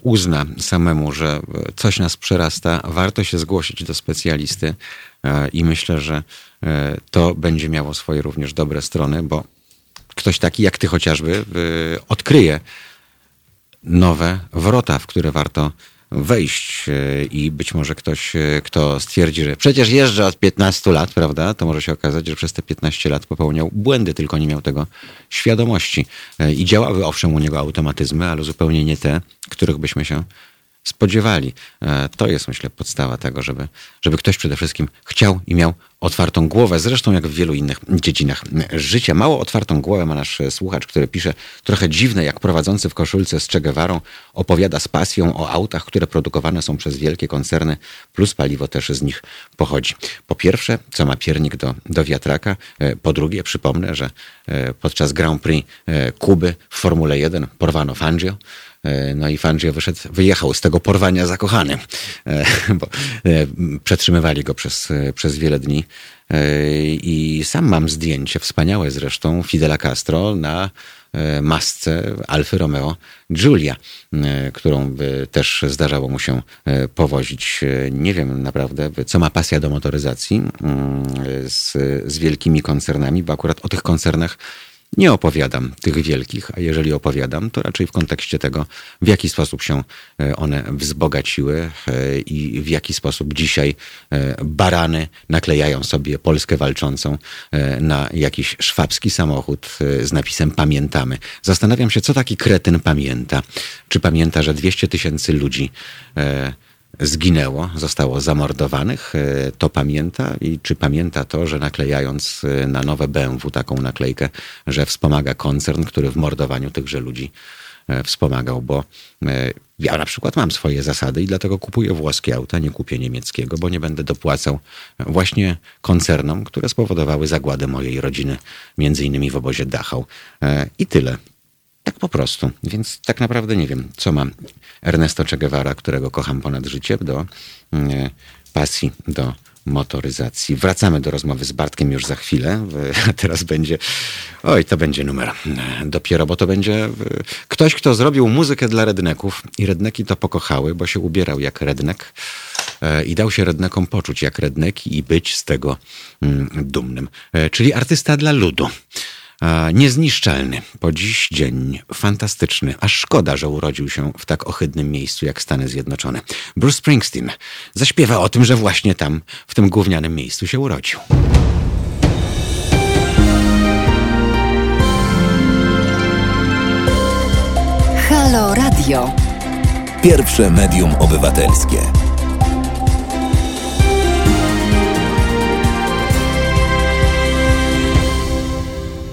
uzna samemu, że coś nas przerasta, warto się zgłosić do specjalisty i myślę, że to będzie miało swoje również dobre strony, bo ktoś taki jak ty chociażby odkryje nowe wrota, w które warto wejść e, i być może ktoś, e, kto stwierdzi, że przecież jeżdżę od 15 lat, prawda, to może się okazać, że przez te 15 lat popełniał błędy, tylko nie miał tego świadomości. E, I działały owszem u niego automatyzmy, ale zupełnie nie te, których byśmy się spodziewali. E, To jest, myślę, podstawa tego, żeby, żeby ktoś przede wszystkim chciał i miał otwartą głowę, zresztą jak w wielu innych dziedzinach życia. Mało otwartą głowę ma nasz słuchacz, który pisze trochę dziwne, jak prowadzący w koszulce z Che Guevarą opowiada z pasją o autach, które produkowane są przez wielkie koncerny, plus paliwo też z nich pochodzi. Po pierwsze, co ma piernik do, do wiatraka. E, Po drugie, przypomnę, że e, podczas Grand Prix Kuby w Formule 1 porwano Fangio. E, No i Fangio wyszedł, wyjechał z tego porwania zakochany, e, *laughs* bo e, przetrzymywali go przez, przez wiele dni. I sam mam zdjęcie, wspaniałe zresztą, Fidela Castro na masce Alfy Romeo Giulia, którą też zdarzało mu się powozić. Nie wiem naprawdę, co ma pasja do motoryzacji mm, z, z wielkimi koncernami, bo akurat o tych koncernach nie opowiadam tych wielkich, a jeżeli opowiadam, to raczej w kontekście tego, w jaki sposób się e, one wzbogaciły e, i w jaki sposób dzisiaj e, barany naklejają sobie Polskę walczącą na jakiś szwabski samochód z napisem Pamiętamy. Zastanawiam się, co taki kretyn pamięta. Czy pamięta, że 200 tysięcy ludzi zginęło, zostało zamordowanych. E, To pamięta i czy pamięta to, że naklejając e, na nowe BMW taką naklejkę, że wspomaga koncern, który w mordowaniu tychże ludzi e, wspomagał, bo ja na przykład mam swoje zasady i dlatego kupuję włoskie auta, nie kupię niemieckiego, bo nie będę dopłacał właśnie koncernom, które spowodowały zagładę mojej rodziny, między innymi w obozie Dachau. I tyle. Tak po prostu. Więc tak naprawdę nie wiem, co ma Ernesto Che Guevara, którego kocham ponad życie, do mm, pasji, do motoryzacji. Wracamy do rozmowy z Bartkiem już za chwilę. Teraz będzie, oj, to będzie numer mm, dopiero, bo to będzie ktoś, kto zrobił muzykę dla redneków i redneki to pokochały, bo się ubierał jak rednek e, i dał się rednekom poczuć jak redneki i być z tego mm, dumnym. E, Czyli artysta dla ludu. A, Niezniszczalny, po dziś dzień fantastyczny, aż szkoda, że urodził się w tak ohydnym miejscu jak Stany Zjednoczone. Bruce Springsteen zaśpiewa o tym, że właśnie tam, w tym gównianym miejscu się urodził. Halo Radio. Pierwsze medium obywatelskie.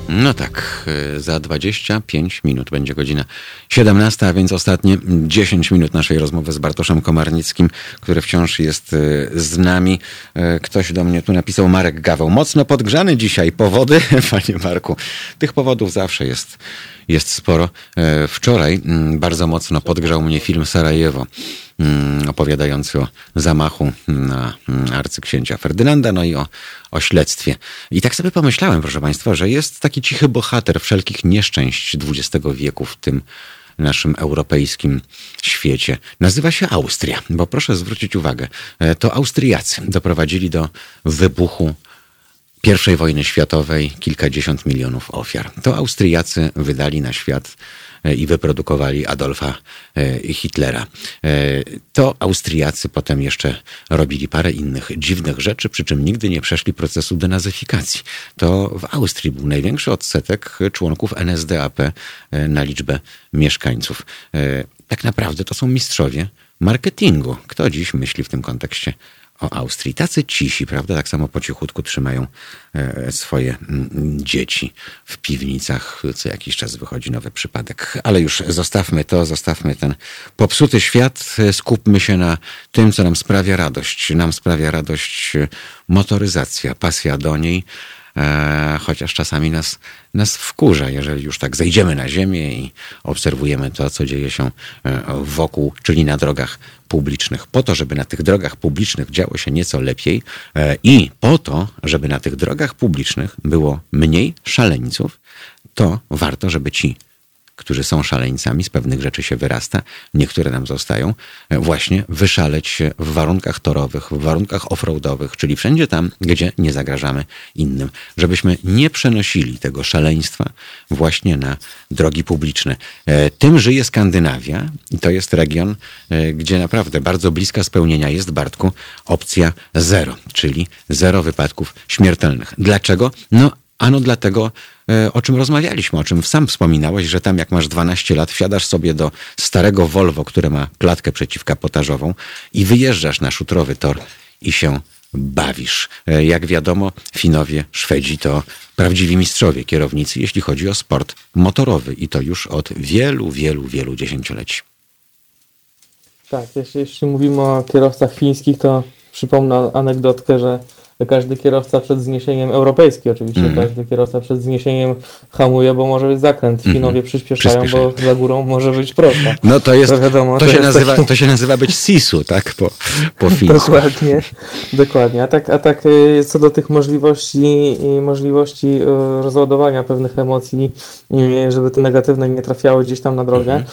No tak, y, za 25 minut będzie godzina 17, a więc ostatnie 10 minut naszej rozmowy z Bartoszem Komarnickim, który wciąż jest y, z nami. Y, Ktoś do mnie tu napisał, Marek Gaweł, mocno podgrzany dzisiaj. Powody, *laughs* panie Marku, tych powodów zawsze jest, jest sporo. E, Wczoraj mm, bardzo mocno podgrzał mnie film Sarajewo opowiadający o zamachu na mm, arcyksięcia Ferdynanda, no i o, o śledztwie. I tak sobie pomyślałem, proszę Państwa, że jest taki cichy bohater wszelkich nieszczęść XX wieku w tym naszym europejskim świecie. Nazywa się Austria, bo proszę zwrócić uwagę, e, to Austriacy doprowadzili do wybuchu I wojny światowej kilkadziesiąt milionów ofiar. To Austriacy wydali na świat i wyprodukowali Adolfa e, Hitlera. E, To Austriacy potem jeszcze robili parę innych dziwnych rzeczy, przy czym nigdy nie przeszli procesu denazyfikacji. To w Austrii był największy odsetek członków NSDAP e, na liczbę mieszkańców. E, Tak naprawdę to są mistrzowie marketingu. Kto dziś myśli w tym kontekście o Austrii. Tacy cisi, prawda? Tak samo po cichutku trzymają e, swoje dzieci w piwnicach. Co jakiś czas wychodzi nowy przypadek. Ale już zostawmy to, zostawmy ten popsuty świat. E, Skupmy się na tym, co nam sprawia radość. Nam sprawia radość e, motoryzacja, pasja do niej. E, chociaż czasami nas, nas wkurza, jeżeli już tak zejdziemy na ziemię i obserwujemy to, co dzieje się e, wokół, czyli na drogach publicznych. Po to, żeby na tych drogach publicznych działo się nieco lepiej e, i po to, żeby na tych drogach publicznych było mniej szaleńców, to warto, żeby ci którzy są szaleńcami, z pewnych rzeczy się wyrasta, niektóre nam zostają, e, właśnie wyszaleć się w warunkach torowych, w warunkach offroadowych, czyli wszędzie tam, gdzie nie zagrażamy innym, żebyśmy nie przenosili tego szaleństwa właśnie na drogi publiczne. E, Tym żyje Skandynawia i to jest region, e, gdzie naprawdę bardzo bliska spełnienia jest, Bartku, opcja zero, czyli zero wypadków śmiertelnych. Dlaczego? No, Ano dlatego, o czym rozmawialiśmy, o czym sam wspominałeś, że tam jak masz 12 lat, wsiadasz sobie do starego Volvo, które ma klatkę przeciwkapotażową i wyjeżdżasz na szutrowy tor i się bawisz. E, Jak wiadomo, Finowie, Szwedzi to prawdziwi mistrzowie kierownicy, jeśli chodzi o sport motorowy i to już od wielu, wielu, wielu dziesięcioleci. Tak, jeśli, jeśli mówimy o kierowcach fińskich, to przypomnę anegdotkę, że każdy kierowca przed zniesieniem, europejski oczywiście, Mhm. każdy kierowca przed zniesieniem hamuje, bo może być zakręt. Finowie przyspieszają, Przyspieszają. bo za górą może być prosta. No to jest, To wiadomo, to, to się jest nazywa, taki- to się nazywa być sisu, tak, po, po *laughs* fińsku. Dokładnie, dokładnie. A tak, a tak y, co do tych możliwości i możliwości y, rozładowania pewnych emocji, y, żeby te negatywne nie trafiały gdzieś tam na drogę. Mhm.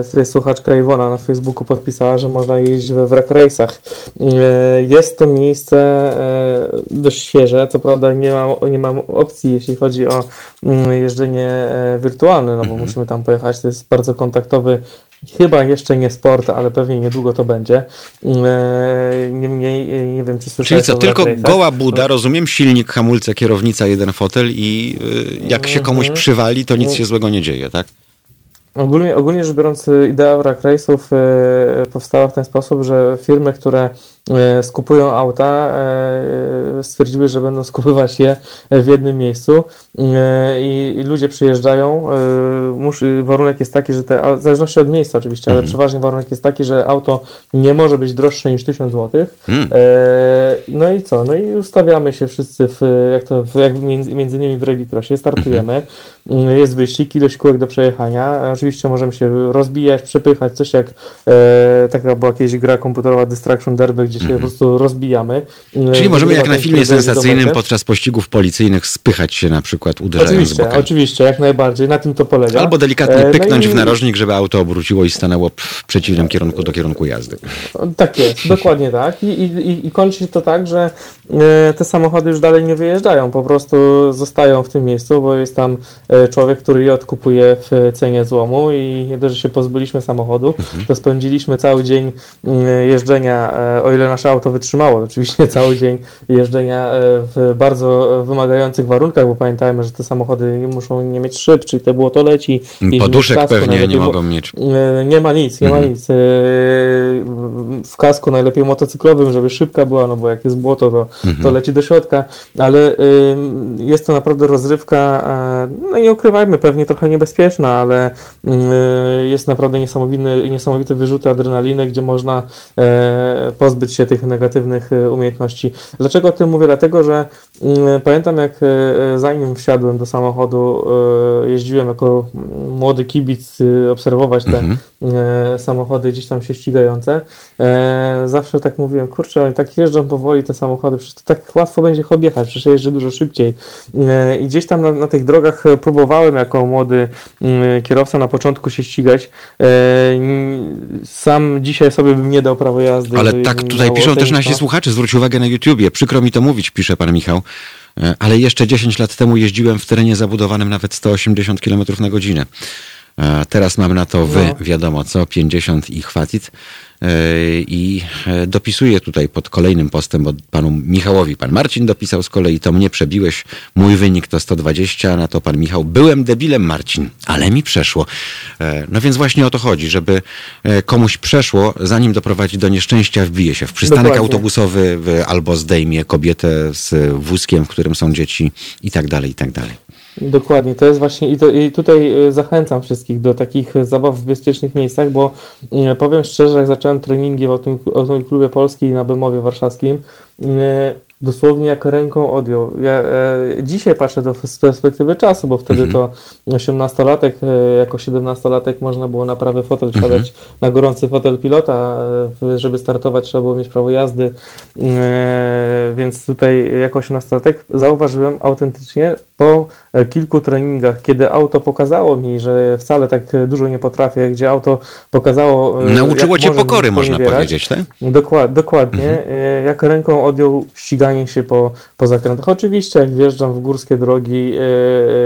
E, Tutaj słuchaczka Iwona na Facebooku podpisała, że można jeździć we wrak race'ach. Jest to miejsce dość świeże, co prawda nie mam, nie mam opcji, jeśli chodzi o mm, jeżdżenie e, wirtualne, no bo musimy tam pojechać, to jest bardzo kontaktowy Chyba jeszcze nie sport, ale pewnie niedługo to będzie. E, Niemniej e, nie wiem, czy Czyli słyszałeś co, o tylko goła buda, rozumiem, silnik, hamulce, kierownica, jeden fotel i y, jak się komuś Mhm. przywali, to nic się złego nie dzieje, tak? Ogólnie, ogólnie rzecz biorąc, idea Wrak Race'ów e, powstała w ten sposób, że firmy, które e, skupują auta, e, stwierdziły, że będą skupywać je w jednym miejscu e, i, ludzie przyjeżdżają. E, warunek jest taki, że te, w zależności od miejsca oczywiście, ale przeważnie warunek jest taki, że auto nie może być droższe niż 1000 zł. E, no i co? No i ustawiamy się wszyscy w, jak to, w, jak między, między innymi w Rallycrossie, startujemy, Mm, jest wyścig, ilość kółek do przejechania, E, oczywiście możemy się rozbijać, przepychać, coś jak e, taka była kiedyś gra komputerowa Distraction Derby, gdzie się po prostu rozbijamy. Mhm. E, Czyli możemy jak na filmie sensacyjnym podczas pościgów policyjnych spychać się na przykład uderzając Oczywiście, bokami. oczywiście, jak najbardziej, na tym to polega. Albo delikatnie E, no pyknąć i- w narożnik, żeby auto obróciło i stanęło w przeciwnym kierunku do kierunku jazdy. Tak jest, *laughs* dokładnie tak. I, i, i- kończy się to tak, że e, te samochody już dalej nie wyjeżdżają, po prostu zostają w tym miejscu, bo jest tam człowiek, który je odkupuje w cenie złomu i nie dość, że się pozbyliśmy samochodu, to spędziliśmy cały dzień mm, jeżdżenia, o ile nasze auto wytrzymało, oczywiście cały dzień jeżdżenia e, w bardzo wymagających warunkach, bo pamiętajmy, że te samochody muszą nie mieć szyb, czyli te błoto leci. Poduszek kasku, pewnie nie mogą mieć. E, Nie ma nic, nie ma nic. W kasku najlepiej motocyklowym, żeby szybka była, no bo jak jest błoto, to, to leci do środka, ale jest to naprawdę rozrywka, e, no i ukrywajmy, pewnie trochę niebezpieczna, ale y, jest naprawdę niesamowity, niesamowite wyrzuty adrenaliny, gdzie można e, pozbyć się tych negatywnych e, umiejętności. Dlaczego o tym mówię? Dlatego, że mm, pamiętam jak zanim wsiadłem do samochodu, jeździłem jako młody kibic e, obserwować te e, samochody gdzieś tam się ścigające. E, zawsze tak mówiłem, kurczę, tak jeżdżą powoli te samochody, przecież to tak łatwo będzie ich objechać, przecież jeżdżę dużo szybciej. E, I gdzieś tam na, na tych drogach e, próbowałem jako młody mm, kierowca na początku się ścigać. Sam dzisiaj sobie bym nie dał prawo jazdy. Ale tak tutaj piszą też nasi no. słuchacze, zwróć uwagę na YouTubie. Przykro mi to mówić, pisze pan Michał, ale jeszcze 10 lat temu jeździłem w terenie zabudowanym nawet 180 km na godzinę. Teraz mam na to wy, No. wiadomo co, 50 i chwatit. E, I e, dopisuję tutaj pod kolejnym postem, bo panu Michałowi, pan Marcin dopisał z kolei, to mnie przebiłeś, mój wynik to 120, na to pan Michał, byłem debilem Marcin, ale mi przeszło. E, No więc właśnie o to chodzi, żeby komuś przeszło, zanim doprowadzi do nieszczęścia, wbije się w przystanek Dokładnie. autobusowy albo zdejmie kobietę z wózkiem, w którym są dzieci i tak dalej, i tak dalej. Dokładnie, to jest właśnie i, to, i tutaj e, zachęcam wszystkich do takich e, zabaw w bezpiecznych miejscach, bo e, powiem szczerze, jak zacząłem treningi w Automobil- Automobilklubie Polski na Bemowie Warszawskim, dosłownie jak ręką odjął. Ja e, dzisiaj patrzę to z perspektywy czasu, bo wtedy to 18-latek, e, jako 17-latek można było na prawy fotel wsiadać na gorący fotel pilota, e, żeby startować trzeba było mieć prawo jazdy, e, więc tutaj jako 18-latek zauważyłem autentycznie po e, kilku treningach, kiedy auto pokazało mi, że wcale tak dużo nie potrafię, gdzie auto pokazało... e, Nauczyło cię pokory, można powiedzieć, tak? Dokład, dokładnie. E, Jak ręką odjął ściganie się po, po zakrętach. Oczywiście, jak wjeżdżam w górskie drogi,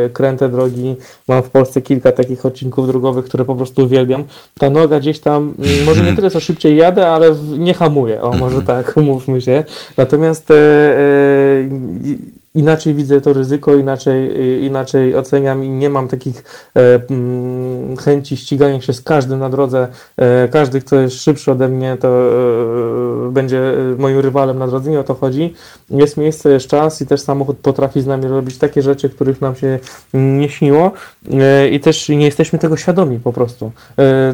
e, kręte drogi, mam w Polsce kilka takich odcinków drogowych, które po prostu uwielbiam. Ta noga gdzieś tam, mm, może nie *laughs* tyle co szybciej jadę, ale nie hamuje. O, może tak, *laughs* umówmy się. Natomiast i- inaczej widzę to ryzyko, inaczej, y, inaczej oceniam i nie mam takich e, mm, chęci ścigania się z każdym na drodze. E, każdy, kto jest szybszy ode mnie, to e, będzie moim rywalem na drodze, nie o to chodzi. Jest miejsce, jest czas i też samochód potrafi z nami robić takie rzeczy, których nam się nie śniło i też nie jesteśmy tego świadomi po prostu.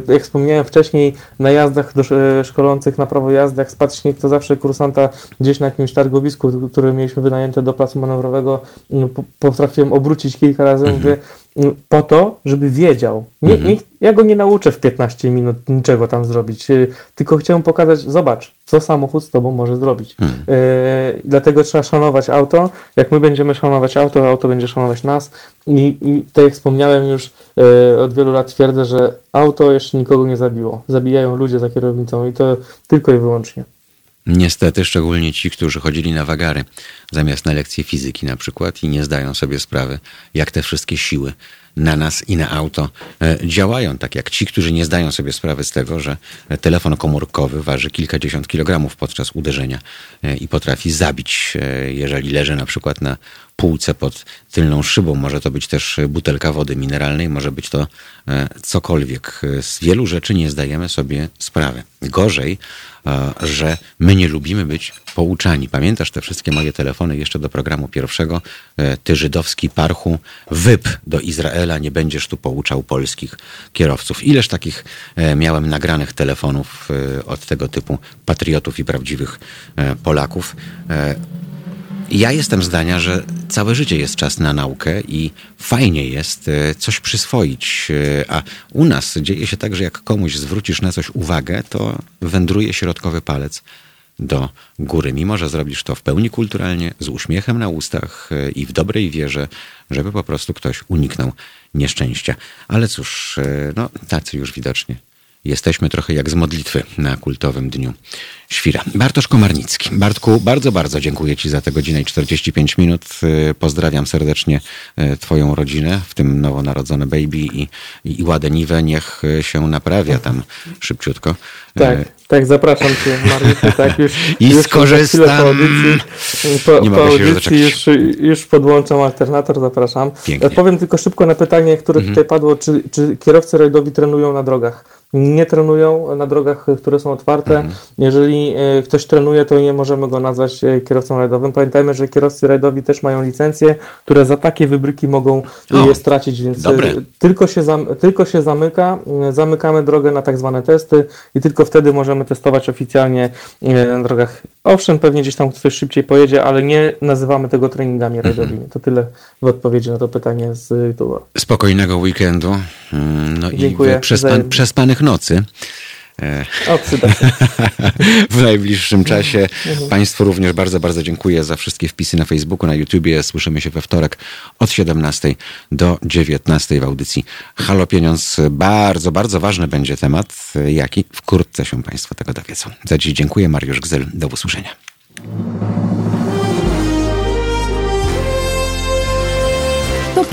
Jak wspomniałem wcześniej, na jazdach do, szkolących na prawo jazdy, jak spadł śnieg, to zawsze kursanta gdzieś na jakimś targowisku, które mieliśmy wynajęte do placu manewrowego, m, po- potrafiłem obrócić kilka razy, mówię, m, po to, żeby wiedział. Nie, nie, ja go nie nauczę w 15 minut niczego tam zrobić, y, tylko chciałem pokazać, zobacz, co samochód z tobą może zrobić. E, dlatego trzeba szanować auto. Jak my będziemy szanować auto, auto będzie szanować nas. I, i tak jak wspomniałem już, e, od wielu lat twierdzę, że auto jeszcze nikogo nie zabiło. Zabijają ludzie za kierownicą i to tylko i wyłącznie. Niestety, szczególnie ci, którzy chodzili na wagary zamiast na lekcje fizyki na przykład i nie zdają sobie sprawy, jak te wszystkie siły na nas i na auto e, działają, tak jak ci, którzy nie zdają sobie sprawy z tego, że telefon komórkowy waży kilkadziesiąt kilogramów podczas uderzenia e, i potrafi zabić, e, jeżeli leży na przykład na półce pod tylną szybą. Może to być też butelka wody mineralnej, może być to e, cokolwiek. Z wielu rzeczy nie zdajemy sobie sprawy. Gorzej, e, że my nie lubimy być pouczani. Pamiętasz te wszystkie moje telefony jeszcze do programu pierwszego? E, Ty żydowski parchu, wyp do Izraela, nie będziesz tu pouczał polskich kierowców. Ileż takich e, miałem nagranych telefonów e, od tego typu patriotów i prawdziwych e, Polaków. Ja jestem zdania, że całe życie jest czas na naukę i fajnie jest e, coś przyswoić. E, A u nas dzieje się tak, że jak komuś zwrócisz na coś uwagę, to wędruje środkowy palec do góry, mimo że zrobisz to w pełni kulturalnie, z uśmiechem na ustach e, i w dobrej wierze, żeby po prostu ktoś uniknął nieszczęścia. Ale cóż, no tacy już widocznie Jesteśmy trochę jak z modlitwy na kultowym dniu świra. Bartosz Komarnicki. Bartku, bardzo, bardzo dziękuję Ci za tę godzinę i 45 minut. Y, Pozdrawiam serdecznie y, Twoją rodzinę, w tym nowonarodzone baby i, i, i ładeniwę. Niech y, się naprawia tam szybciutko. Tak, tak, zapraszam Cię, Mariuszu, tak, już, *laughs* I już skorzystam. Po audycji, po, Nie po mogę się już audycji już, już podłączam alternator, zapraszam. Pięknie. Mhm. Powiem tylko szybko na pytanie, które tutaj padło, czy, czy kierowcy rajdowi trenują na drogach? Nie trenują na drogach, które są otwarte. Mhm. Jeżeli e, ktoś trenuje, to nie możemy go nazwać e, kierowcą rajdowym. Pamiętajmy, że kierowcy rajdowi też mają licencje, które za takie wybryki mogą O, je stracić, więc dobre. e, tylko się, tylko się zamyka, zamykamy drogę na tak zwane testy i tylko wtedy możemy testować oficjalnie na drogach. Owszem, pewnie gdzieś tam ktoś szybciej pojedzie, ale nie nazywamy tego treningami rajdowymi. To tyle w odpowiedzi na to pytanie z YouTube'a. Spokojnego weekendu. mm, No Dziękuję. i przespan, przespanych nocy. E, O, przyda się. *laughs* w najbliższym czasie. Państwu również bardzo, bardzo dziękuję za wszystkie wpisy na Facebooku, na YouTubie. Słyszymy się we wtorek od 17 do 19 w audycji Halo Pieniądz. Bardzo, bardzo ważny będzie temat, jaki wkrótce się Państwo tego dowiedzą. Za dziś dziękuję. Mariusz Gzyl. Do usłyszenia.